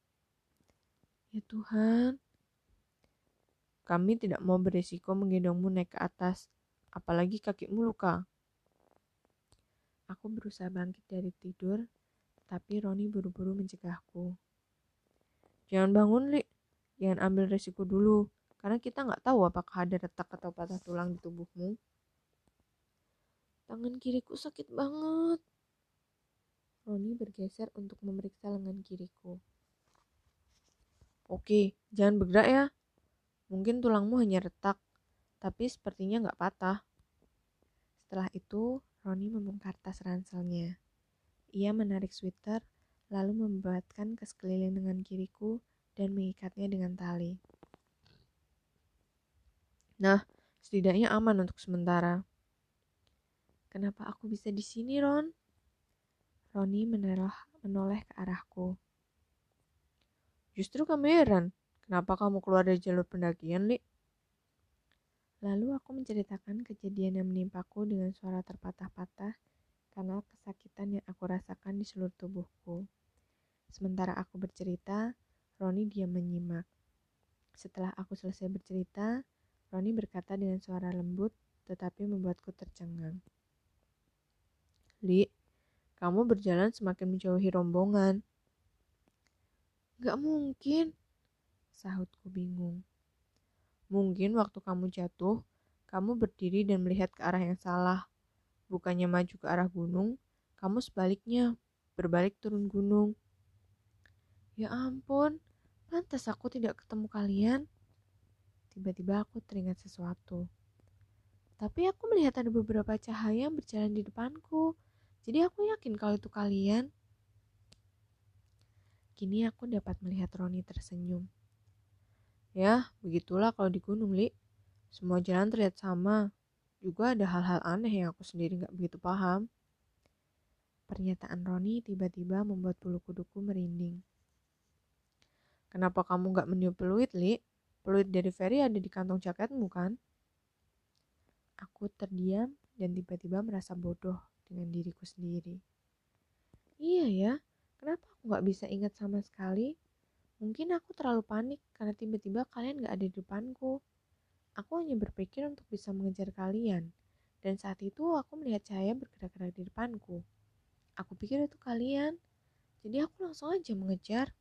Ya Tuhan, kami tidak mau berisiko menggendongmu naik ke atas, apalagi kakimu luka. Aku berusaha bangkit dari tidur tapi Roni buru-buru mencegahku. Jangan bangun, Li. Jangan ambil resiko dulu, karena kita nggak tahu apakah ada retak atau patah tulang di tubuhmu. Tangan kiriku sakit banget. Roni bergeser untuk memeriksa lengan kiriku. Oke, jangan bergerak ya. Mungkin tulangmu hanya retak, tapi sepertinya nggak patah. Setelah itu, Roni membongkar tas ranselnya. Ia menarik sweater, lalu membuatkan ke sekeliling lengan kiriku dan mengikatnya dengan tali. Nah, setidaknya aman untuk sementara. Kenapa aku bisa di sini, Ron? Roni menoleh, menoleh ke arahku. Justru kamu heran, kenapa kamu keluar dari jalur pendakian, Li? Lalu aku menceritakan kejadian yang menimpaku dengan suara terpatah-patah karena kesakitan yang aku rasakan di seluruh tubuhku. Sementara aku bercerita, Roni diam menyimak. Setelah aku selesai bercerita, Roni berkata dengan suara lembut tetapi membuatku tercengang. Li, kamu berjalan semakin menjauhi rombongan. Gak mungkin, sahutku bingung. Mungkin waktu kamu jatuh, kamu berdiri dan melihat ke arah yang salah. Bukannya maju ke arah gunung, kamu sebaliknya, berbalik turun gunung. Ya ampun, pantas aku tidak ketemu kalian. Tiba-tiba aku teringat sesuatu. Tapi aku melihat ada beberapa cahaya yang berjalan di depanku. Jadi aku yakin kalau itu kalian. Kini aku dapat melihat Roni tersenyum. Ya, begitulah kalau di gunung, Li. Semua jalan terlihat sama, juga ada hal-hal aneh yang aku sendiri nggak begitu paham. Pernyataan Roni tiba-tiba membuat bulu kuduku merinding. Kenapa kamu nggak meniup peluit, Li? Peluit dari Ferry ada di kantong jaketmu, kan? Aku terdiam dan tiba-tiba merasa bodoh dengan diriku sendiri. Iya ya, kenapa aku nggak bisa ingat sama sekali? Mungkin aku terlalu panik karena tiba-tiba kalian nggak ada di depanku. Aku hanya berpikir untuk bisa mengejar kalian, dan saat itu aku melihat cahaya bergerak-gerak di depanku. Aku pikir itu kalian, jadi aku langsung aja mengejar.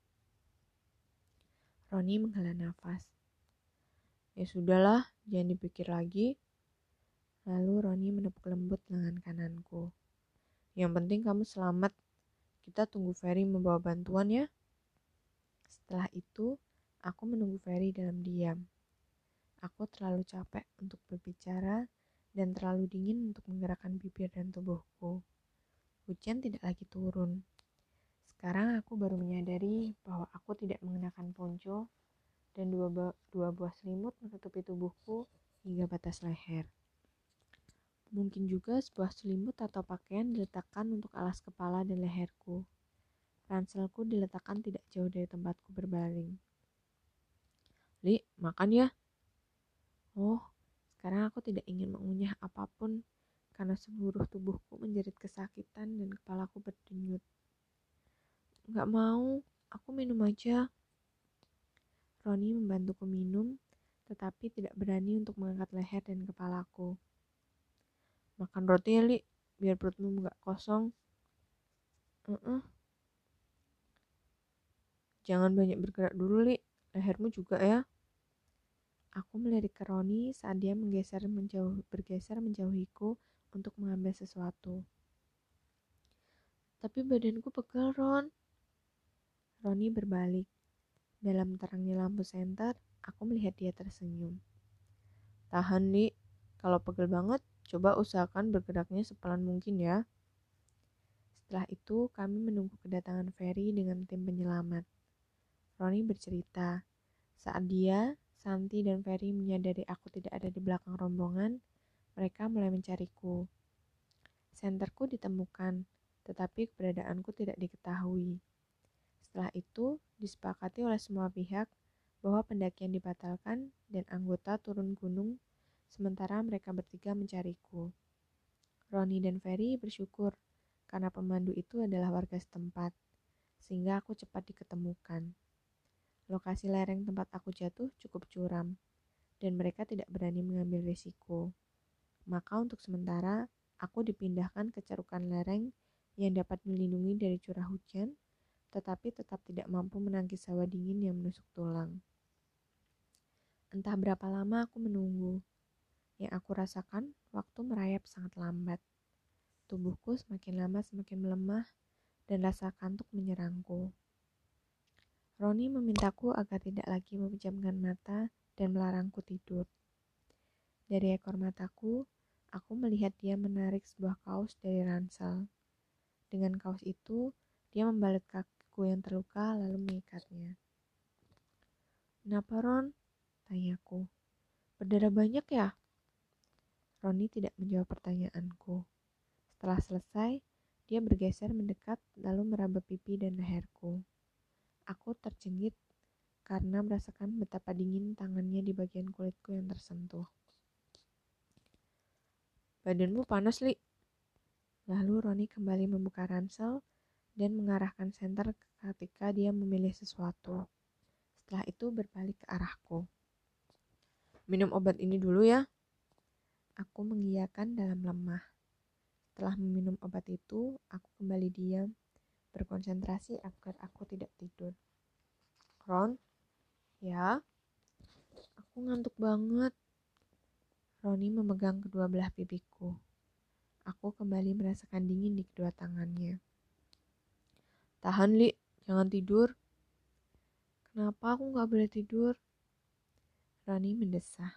Roni menghela nafas. Ya sudahlah, jangan dipikir lagi. Lalu Roni menepuk lembut lengan kananku. Yang penting kamu selamat. Kita tunggu Ferry membawa bantuan ya. Setelah itu, aku menunggu Ferry dalam diam. Aku terlalu capek untuk berbicara dan terlalu dingin untuk menggerakkan bibir dan tubuhku. Hujan tidak lagi turun. Sekarang aku baru menyadari bahwa aku tidak mengenakan ponco dan dua, dua buah selimut menutupi tubuhku hingga batas leher. Mungkin juga sebuah selimut atau pakaian diletakkan untuk alas kepala dan leherku. Ranselku diletakkan tidak jauh dari tempatku berbaring. Li, makan ya, Oh, sekarang aku tidak ingin mengunyah apa pun karena seluruh tubuhku menjerit kesakitan dan kepalaku berdenyut. Gak mau, aku minum aja. Roni membantuku minum, tetapi tidak berani untuk mengangkat leher dan kepalaku. Makan roti ya, Li. biar perutmu nggak kosong. Uh -uh. Jangan banyak bergerak dulu, Li. Lehermu juga ya. Aku melirik ke Roni saat dia menggeser menjauh, bergeser menjauhiku untuk mengambil sesuatu. Tapi badanku pegel, Ron. Roni berbalik. Dalam terangnya lampu senter, aku melihat dia tersenyum. Tahan, Li. Kalau pegel banget, coba usahakan bergeraknya sepelan mungkin ya. Setelah itu, kami menunggu kedatangan Ferry dengan tim penyelamat. Roni bercerita, saat dia, Santi, dan Ferry menyadari aku tidak ada di belakang rombongan, mereka mulai mencariku. Senterku ditemukan, tetapi keberadaanku tidak diketahui. Setelah itu, disepakati oleh semua pihak bahwa pendakian dibatalkan dan anggota turun gunung, sementara mereka bertiga mencariku. Roni dan Ferry bersyukur karena pemandu itu adalah warga setempat, sehingga aku cepat diketemukan. Lokasi lereng tempat aku jatuh cukup curam, dan mereka tidak berani mengambil risiko. Maka untuk sementara, aku dipindahkan ke cerukan lereng yang dapat melindungi dari curah hujan, tetapi tetap tidak mampu menangkis hawa dingin yang menusuk tulang. Entah berapa lama aku menunggu. Yang aku rasakan, waktu merayap sangat lambat. Tubuhku semakin lama semakin melemah, dan rasa kantuk menyerangku. Roni memintaku agar tidak lagi memejamkan mata dan melarangku tidur. Dari ekor mataku, aku melihat dia menarik sebuah kaos dari ransel. Dengan kaos itu, dia membalut kakiku yang terluka lalu mengikatnya. Kenapa Ron? Tanyaku. Berdarah banyak ya? Roni tidak menjawab pertanyaanku. Setelah selesai, dia bergeser mendekat lalu meraba pipi dan leherku. Aku tercengit karena merasakan betapa dingin tangannya di bagian kulitku yang tersentuh. Badanmu panas, Li. Lalu Roni kembali membuka ransel dan mengarahkan senter ketika dia memilih sesuatu. Setelah itu berbalik ke arahku. Minum obat ini dulu ya. Aku mengiyakan dalam lemah. Setelah meminum obat itu, aku kembali diam berkonsentrasi agar aku tidak tidur. Ron, ya, aku ngantuk banget. Roni memegang kedua belah pipiku. Aku kembali merasakan dingin di kedua tangannya. Tahan, Li, jangan tidur. Kenapa aku nggak boleh tidur? Roni mendesah.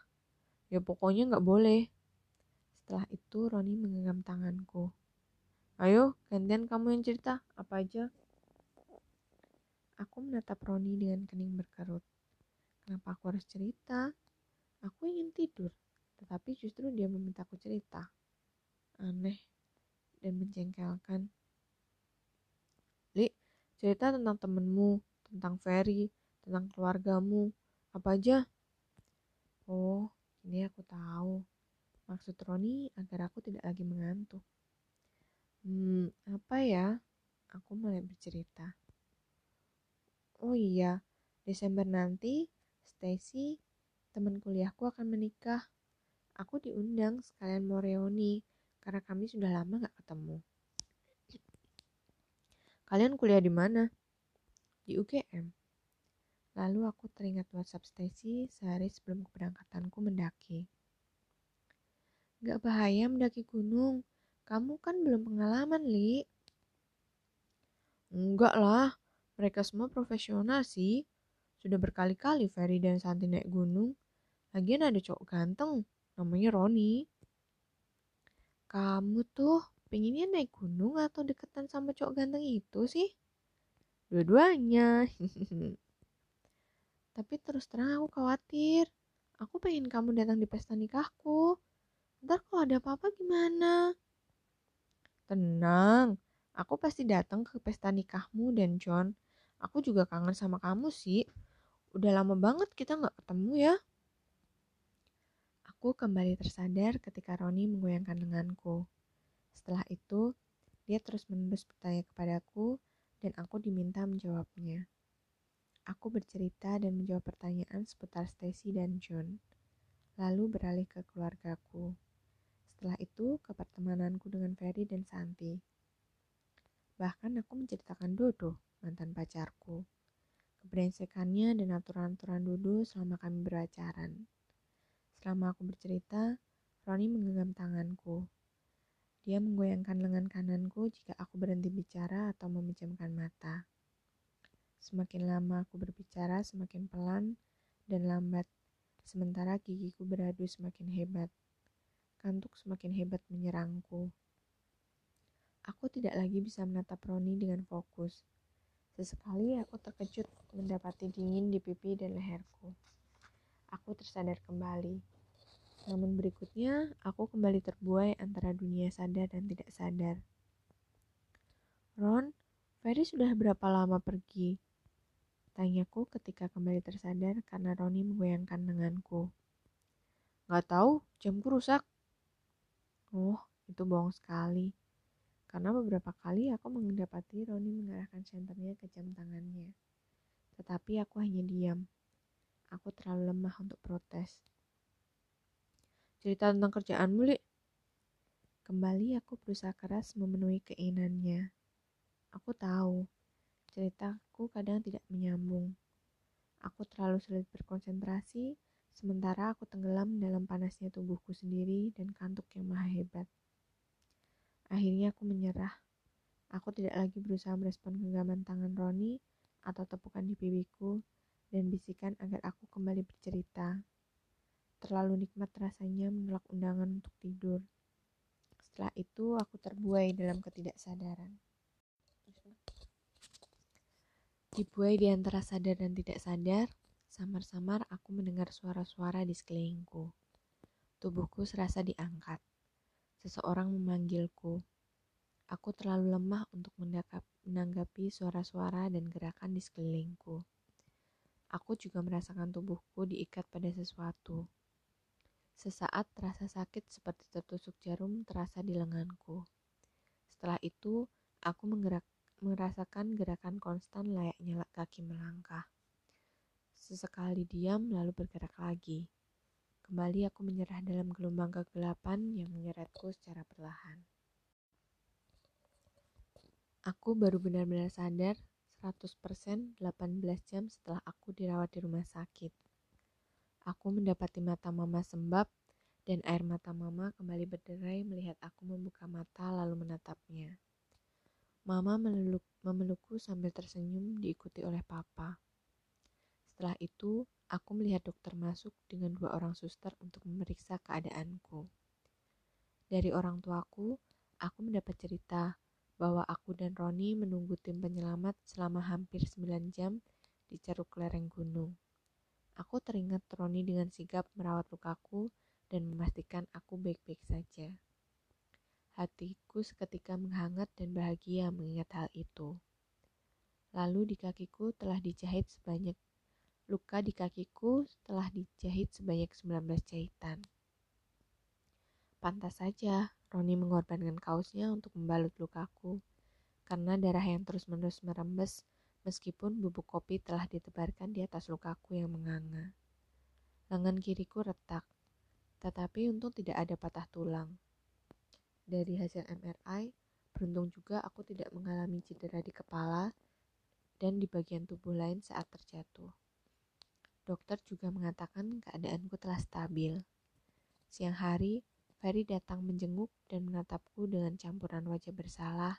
Ya pokoknya nggak boleh. Setelah itu Roni menggenggam tanganku. Ayo, gantian kamu yang cerita, apa aja? Aku menatap Roni dengan kening berkerut. Kenapa aku harus cerita? Aku ingin tidur, tetapi justru dia memintaku cerita. Aneh dan menjengkelkan. Li, cerita tentang temenmu, tentang Ferry, tentang keluargamu, apa aja? Oh, ini aku tahu. Maksud Roni agar aku tidak lagi mengantuk. Hmm, apa ya? Aku mulai bercerita. Oh iya, Desember nanti Stacy, teman kuliahku akan menikah. Aku diundang sekalian mau reuni karena kami sudah lama gak ketemu. Kalian kuliah di mana? Di UGM. Lalu aku teringat WhatsApp Stacy sehari sebelum keberangkatanku mendaki. Gak bahaya mendaki gunung, kamu kan belum pengalaman, Li. Enggak lah, mereka semua profesional sih. Sudah berkali-kali Ferry dan Santi naik gunung. Lagian ada cowok ganteng, namanya Roni. Kamu tuh pengennya naik gunung atau deketan sama cowok ganteng itu sih? Dua-duanya. Tapi terus terang aku khawatir. Aku pengen kamu datang di pesta nikahku. Ntar kalau ada apa-apa gimana? Tenang, aku pasti datang ke pesta nikahmu dan John. Aku juga kangen sama kamu sih. Udah lama banget kita nggak ketemu ya. Aku kembali tersadar ketika Roni menggoyangkan lenganku. Setelah itu, dia terus-menerus bertanya kepadaku dan aku diminta menjawabnya. Aku bercerita dan menjawab pertanyaan seputar Stacy dan John, lalu beralih ke keluargaku. Setelah itu ke pertemananku dengan Ferry dan Santi. Bahkan aku menceritakan Dodo, mantan pacarku. Kebrengsekannya dan aturan-aturan Dodo selama kami beracaran. Selama aku bercerita, Roni menggenggam tanganku. Dia menggoyangkan lengan kananku jika aku berhenti bicara atau memejamkan mata. Semakin lama aku berbicara, semakin pelan dan lambat, sementara gigiku beradu semakin hebat. Kantuk semakin hebat menyerangku. Aku tidak lagi bisa menatap Roni dengan fokus. Sesekali aku terkejut mendapati dingin di pipi dan leherku. Aku tersadar kembali. Namun berikutnya, aku kembali terbuai antara dunia sadar dan tidak sadar. Ron, Ferry sudah berapa lama pergi? Tanyaku ketika kembali tersadar karena Roni menggoyangkan lenganku. Gak tahu, jamku rusak. Oh, itu bohong sekali. Karena beberapa kali aku mendapati Roni mengarahkan senternya ke jam tangannya. Tetapi aku hanya diam. Aku terlalu lemah untuk protes. Cerita tentang kerjaanmu, Li. Kembali aku berusaha keras memenuhi keinginannya. Aku tahu, ceritaku kadang tidak menyambung. Aku terlalu sulit berkonsentrasi, sementara aku tenggelam dalam panasnya tubuhku sendiri dan kantuk yang maha hebat. Akhirnya aku menyerah. Aku tidak lagi berusaha merespon genggaman tangan Roni atau tepukan di pipiku dan bisikan agar aku kembali bercerita. Terlalu nikmat rasanya menolak undangan untuk tidur. Setelah itu, aku terbuai dalam ketidaksadaran. Dibuai di antara sadar dan tidak sadar, samar-samar aku mendengar suara-suara di sekelilingku. Tubuhku serasa diangkat. Seseorang memanggilku. Aku terlalu lemah untuk menanggapi suara-suara dan gerakan di sekelilingku. Aku juga merasakan tubuhku diikat pada sesuatu. Sesaat terasa sakit seperti tertusuk jarum terasa di lenganku. Setelah itu, aku merasakan gerakan konstan layaknya kaki melangkah. Sesekali diam lalu bergerak lagi. Kembali aku menyerah dalam gelombang kegelapan yang menyeretku secara perlahan. Aku baru benar-benar sadar 100% 18 jam setelah aku dirawat di rumah sakit. Aku mendapati mata mama sembab dan air mata mama kembali berderai melihat aku membuka mata lalu menatapnya. Mama meluk, memelukku sambil tersenyum diikuti oleh papa. Setelah itu, aku melihat dokter masuk dengan dua orang suster untuk memeriksa keadaanku. Dari orang tuaku, aku mendapat cerita bahwa aku dan Roni menunggu tim penyelamat selama hampir 9 jam di ceruk lereng gunung. Aku teringat Roni dengan sigap merawat lukaku dan memastikan aku baik-baik saja. Hatiku seketika menghangat dan bahagia mengingat hal itu. Lalu di kakiku telah dijahit sebanyak luka di kakiku telah dijahit sebanyak 19 jahitan. Pantas saja Roni mengorbankan kaosnya untuk membalut lukaku, karena darah yang terus-menerus merembes meskipun bubuk kopi telah ditebarkan di atas lukaku yang menganga. Lengan kiriku retak, tetapi untung tidak ada patah tulang. Dari hasil MRI, beruntung juga aku tidak mengalami cedera di kepala dan di bagian tubuh lain saat terjatuh. Dokter juga mengatakan keadaanku telah stabil. Siang hari, Ferry datang menjenguk dan menatapku dengan campuran wajah bersalah,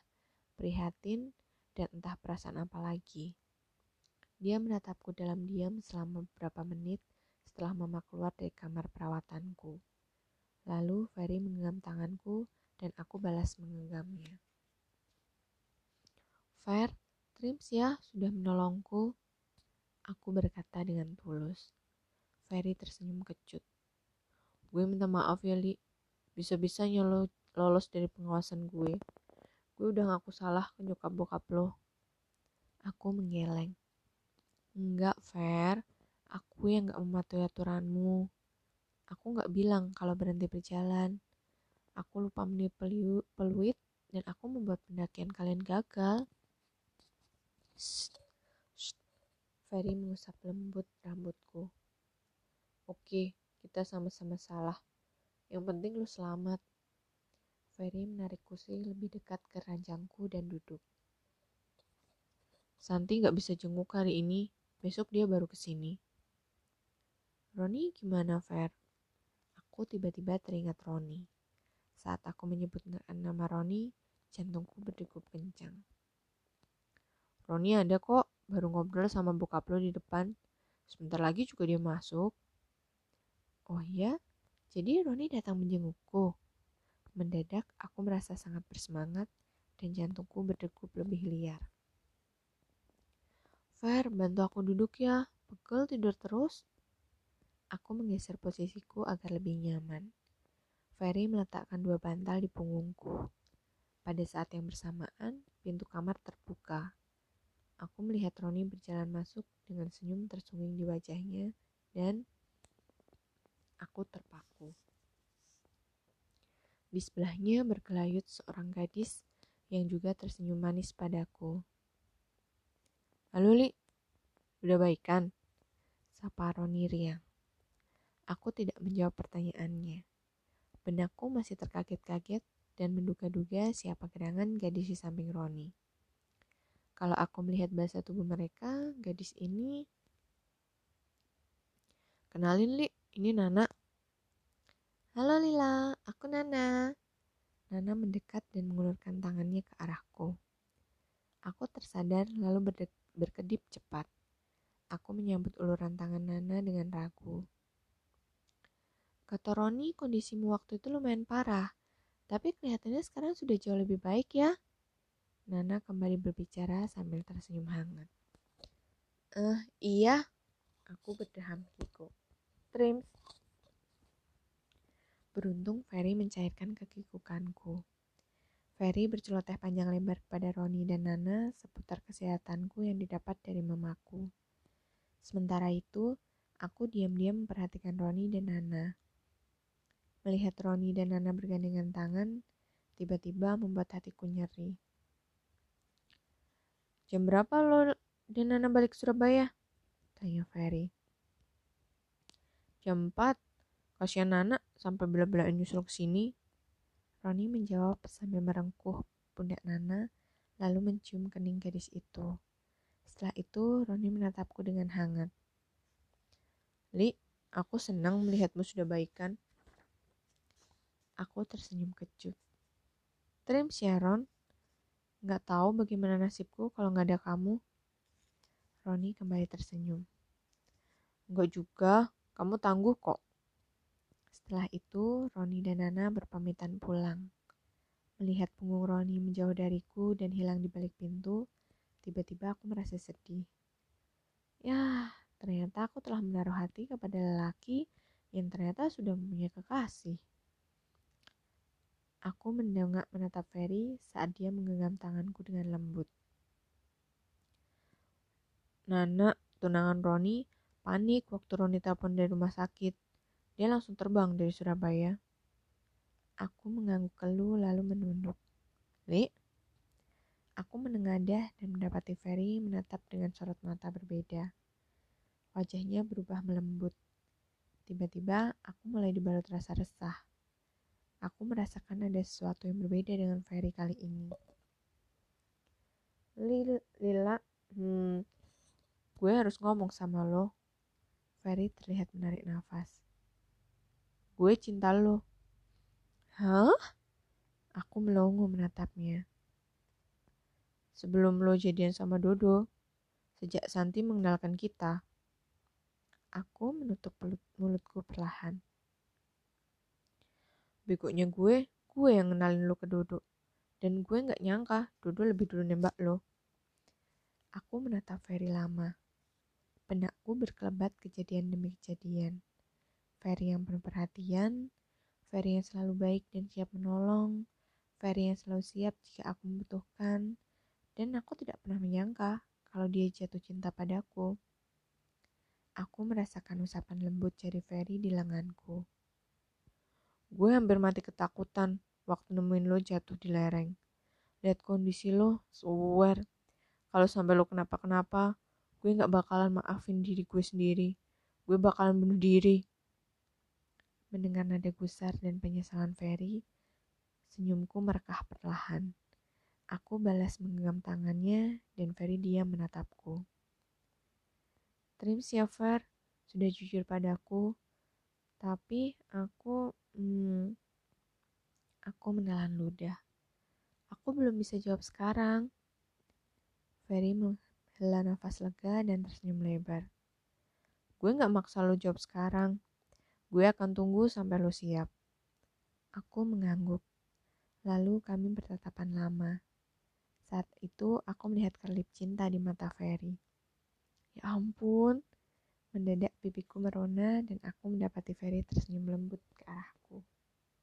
prihatin, dan entah perasaan apa lagi. Dia menatapku dalam diam selama beberapa menit setelah mama keluar dari kamar perawatanku. Lalu Ferry menggenggam tanganku dan aku balas menggenggamnya. Fer, Trims ya sudah menolongku. Aku berkata dengan tulus. Ferry tersenyum kecut. Gue minta maaf ya, Li. Bisa-bisanya lo lolos dari pengawasan gue. Gue udah ngaku salah ke nyokap bokap lo. Aku menggeleng. Enggak, fair. Aku yang gak mematuhi aturanmu. Aku gak bilang kalau berhenti berjalan. Aku lupa meniup peluit dan aku membuat pendakian kalian gagal. Shh. Ferry mengusap lembut rambutku. Oke, kita sama-sama salah. Yang penting lu selamat. Ferry menarik kursi lebih dekat ke ranjangku dan duduk. Santi gak bisa jenguk hari ini, besok dia baru ke sini. Roni gimana, Fer? Aku tiba-tiba teringat Roni. Saat aku menyebut nama Roni, jantungku berdegup kencang. Roni ada kok, baru ngobrol sama bokap lo di depan. Sebentar lagi juga dia masuk. Oh iya, jadi Roni datang menjengukku. Mendadak aku merasa sangat bersemangat dan jantungku berdegup lebih liar. Fer, bantu aku duduk ya. Pegel tidur terus. Aku menggeser posisiku agar lebih nyaman. Ferry meletakkan dua bantal di punggungku. Pada saat yang bersamaan, pintu kamar terbuka. Aku melihat Roni berjalan masuk dengan senyum tersungging di wajahnya dan aku terpaku. Di sebelahnya berkelayut seorang gadis yang juga tersenyum manis padaku. Halo Li, udah baikan? Sapa Roni riang. Aku tidak menjawab pertanyaannya. Benakku masih terkaget-kaget dan menduga-duga siapa gerangan gadis di samping Roni. Kalau aku melihat bahasa tubuh mereka, gadis ini... Kenalin Li, ini Nana. Halo Lila, aku Nana. Nana mendekat dan mengulurkan tangannya ke arahku. Aku tersadar lalu berkedip cepat. Aku menyambut uluran tangan Nana dengan ragu. Kata Roni, kondisimu waktu itu lumayan parah, tapi kelihatannya sekarang sudah jauh lebih baik ya. Nana kembali berbicara sambil tersenyum hangat. Eh, uh, iya. Aku berdeham kiko. Trims, Beruntung Ferry mencairkan kekikukanku. Ferry berceloteh panjang lebar kepada Roni dan Nana seputar kesehatanku yang didapat dari mamaku. Sementara itu, aku diam-diam memperhatikan Roni dan Nana. Melihat Roni dan Nana bergandengan tangan, tiba-tiba membuat hatiku nyeri. Jam berapa lo dan Nana balik Surabaya? Tanya Ferry. Jam 4, Kasihan Nana sampai bela-belain nyusul ke sini. Roni menjawab sambil merengkuh pundak Nana, lalu mencium kening gadis itu. Setelah itu, Roni menatapku dengan hangat. Li, aku senang melihatmu sudah baikan. Aku tersenyum kecut. Trim Sharon, nggak tahu bagaimana nasibku kalau nggak ada kamu. Roni kembali tersenyum. Enggak juga, kamu tangguh kok. Setelah itu, Roni dan Nana berpamitan pulang. Melihat punggung Roni menjauh dariku dan hilang di balik pintu, tiba-tiba aku merasa sedih. Ya, ternyata aku telah menaruh hati kepada lelaki yang ternyata sudah mempunyai kekasih. Aku mendongak menatap Ferry saat dia menggenggam tanganku dengan lembut. Nana, tunangan Roni, panik waktu Roni telepon dari rumah sakit. Dia langsung terbang dari Surabaya. Aku mengangguk keluh lalu menunduk. Li, aku menengadah dan mendapati Ferry menatap dengan sorot mata berbeda. Wajahnya berubah melembut. Tiba-tiba aku mulai dibalut rasa resah. Aku merasakan ada sesuatu yang berbeda dengan Ferry kali ini. Lila, hmm, gue harus ngomong sama lo. Ferry terlihat menarik nafas. Gue cinta lo. Hah? Aku melongo menatapnya. Sebelum lo jadian sama Dodo, sejak Santi mengenalkan kita, aku menutup mulutku perlahan. Begonya gue, gue yang kenalin lo ke Dodo. Dan gue gak nyangka Dodo lebih dulu nembak lo. Aku menatap Ferry lama. Benakku berkelebat kejadian demi kejadian. Ferry yang penuh perhatian, Ferry yang selalu baik dan siap menolong, Ferry yang selalu siap jika aku membutuhkan, dan aku tidak pernah menyangka kalau dia jatuh cinta padaku. Aku merasakan usapan lembut jari Ferry di lenganku. Gue hampir mati ketakutan waktu nemuin lo jatuh di lereng. Lihat kondisi lo, swear. Kalau sampai lo kenapa-kenapa, gue gak bakalan maafin diri gue sendiri. Gue bakalan bunuh diri. Mendengar nada gusar dan penyesalan Ferry, Senyumku merekah perlahan. Aku balas menggenggam tangannya dan Ferry diam menatapku. Trim Silver sudah jujur padaku, tapi aku, hmm, aku menelan ludah. Aku belum bisa jawab sekarang. Ferry menghela nafas lega dan tersenyum lebar. Gue gak maksa lo jawab sekarang. Gue akan tunggu sampai lo siap. Aku mengangguk. Lalu kami bertatapan lama. Saat itu aku melihat kerlip cinta di mata Ferry. Ya ampun, mendadak pipiku merona dan aku mendapati Ferry tersenyum lembut ke arahku.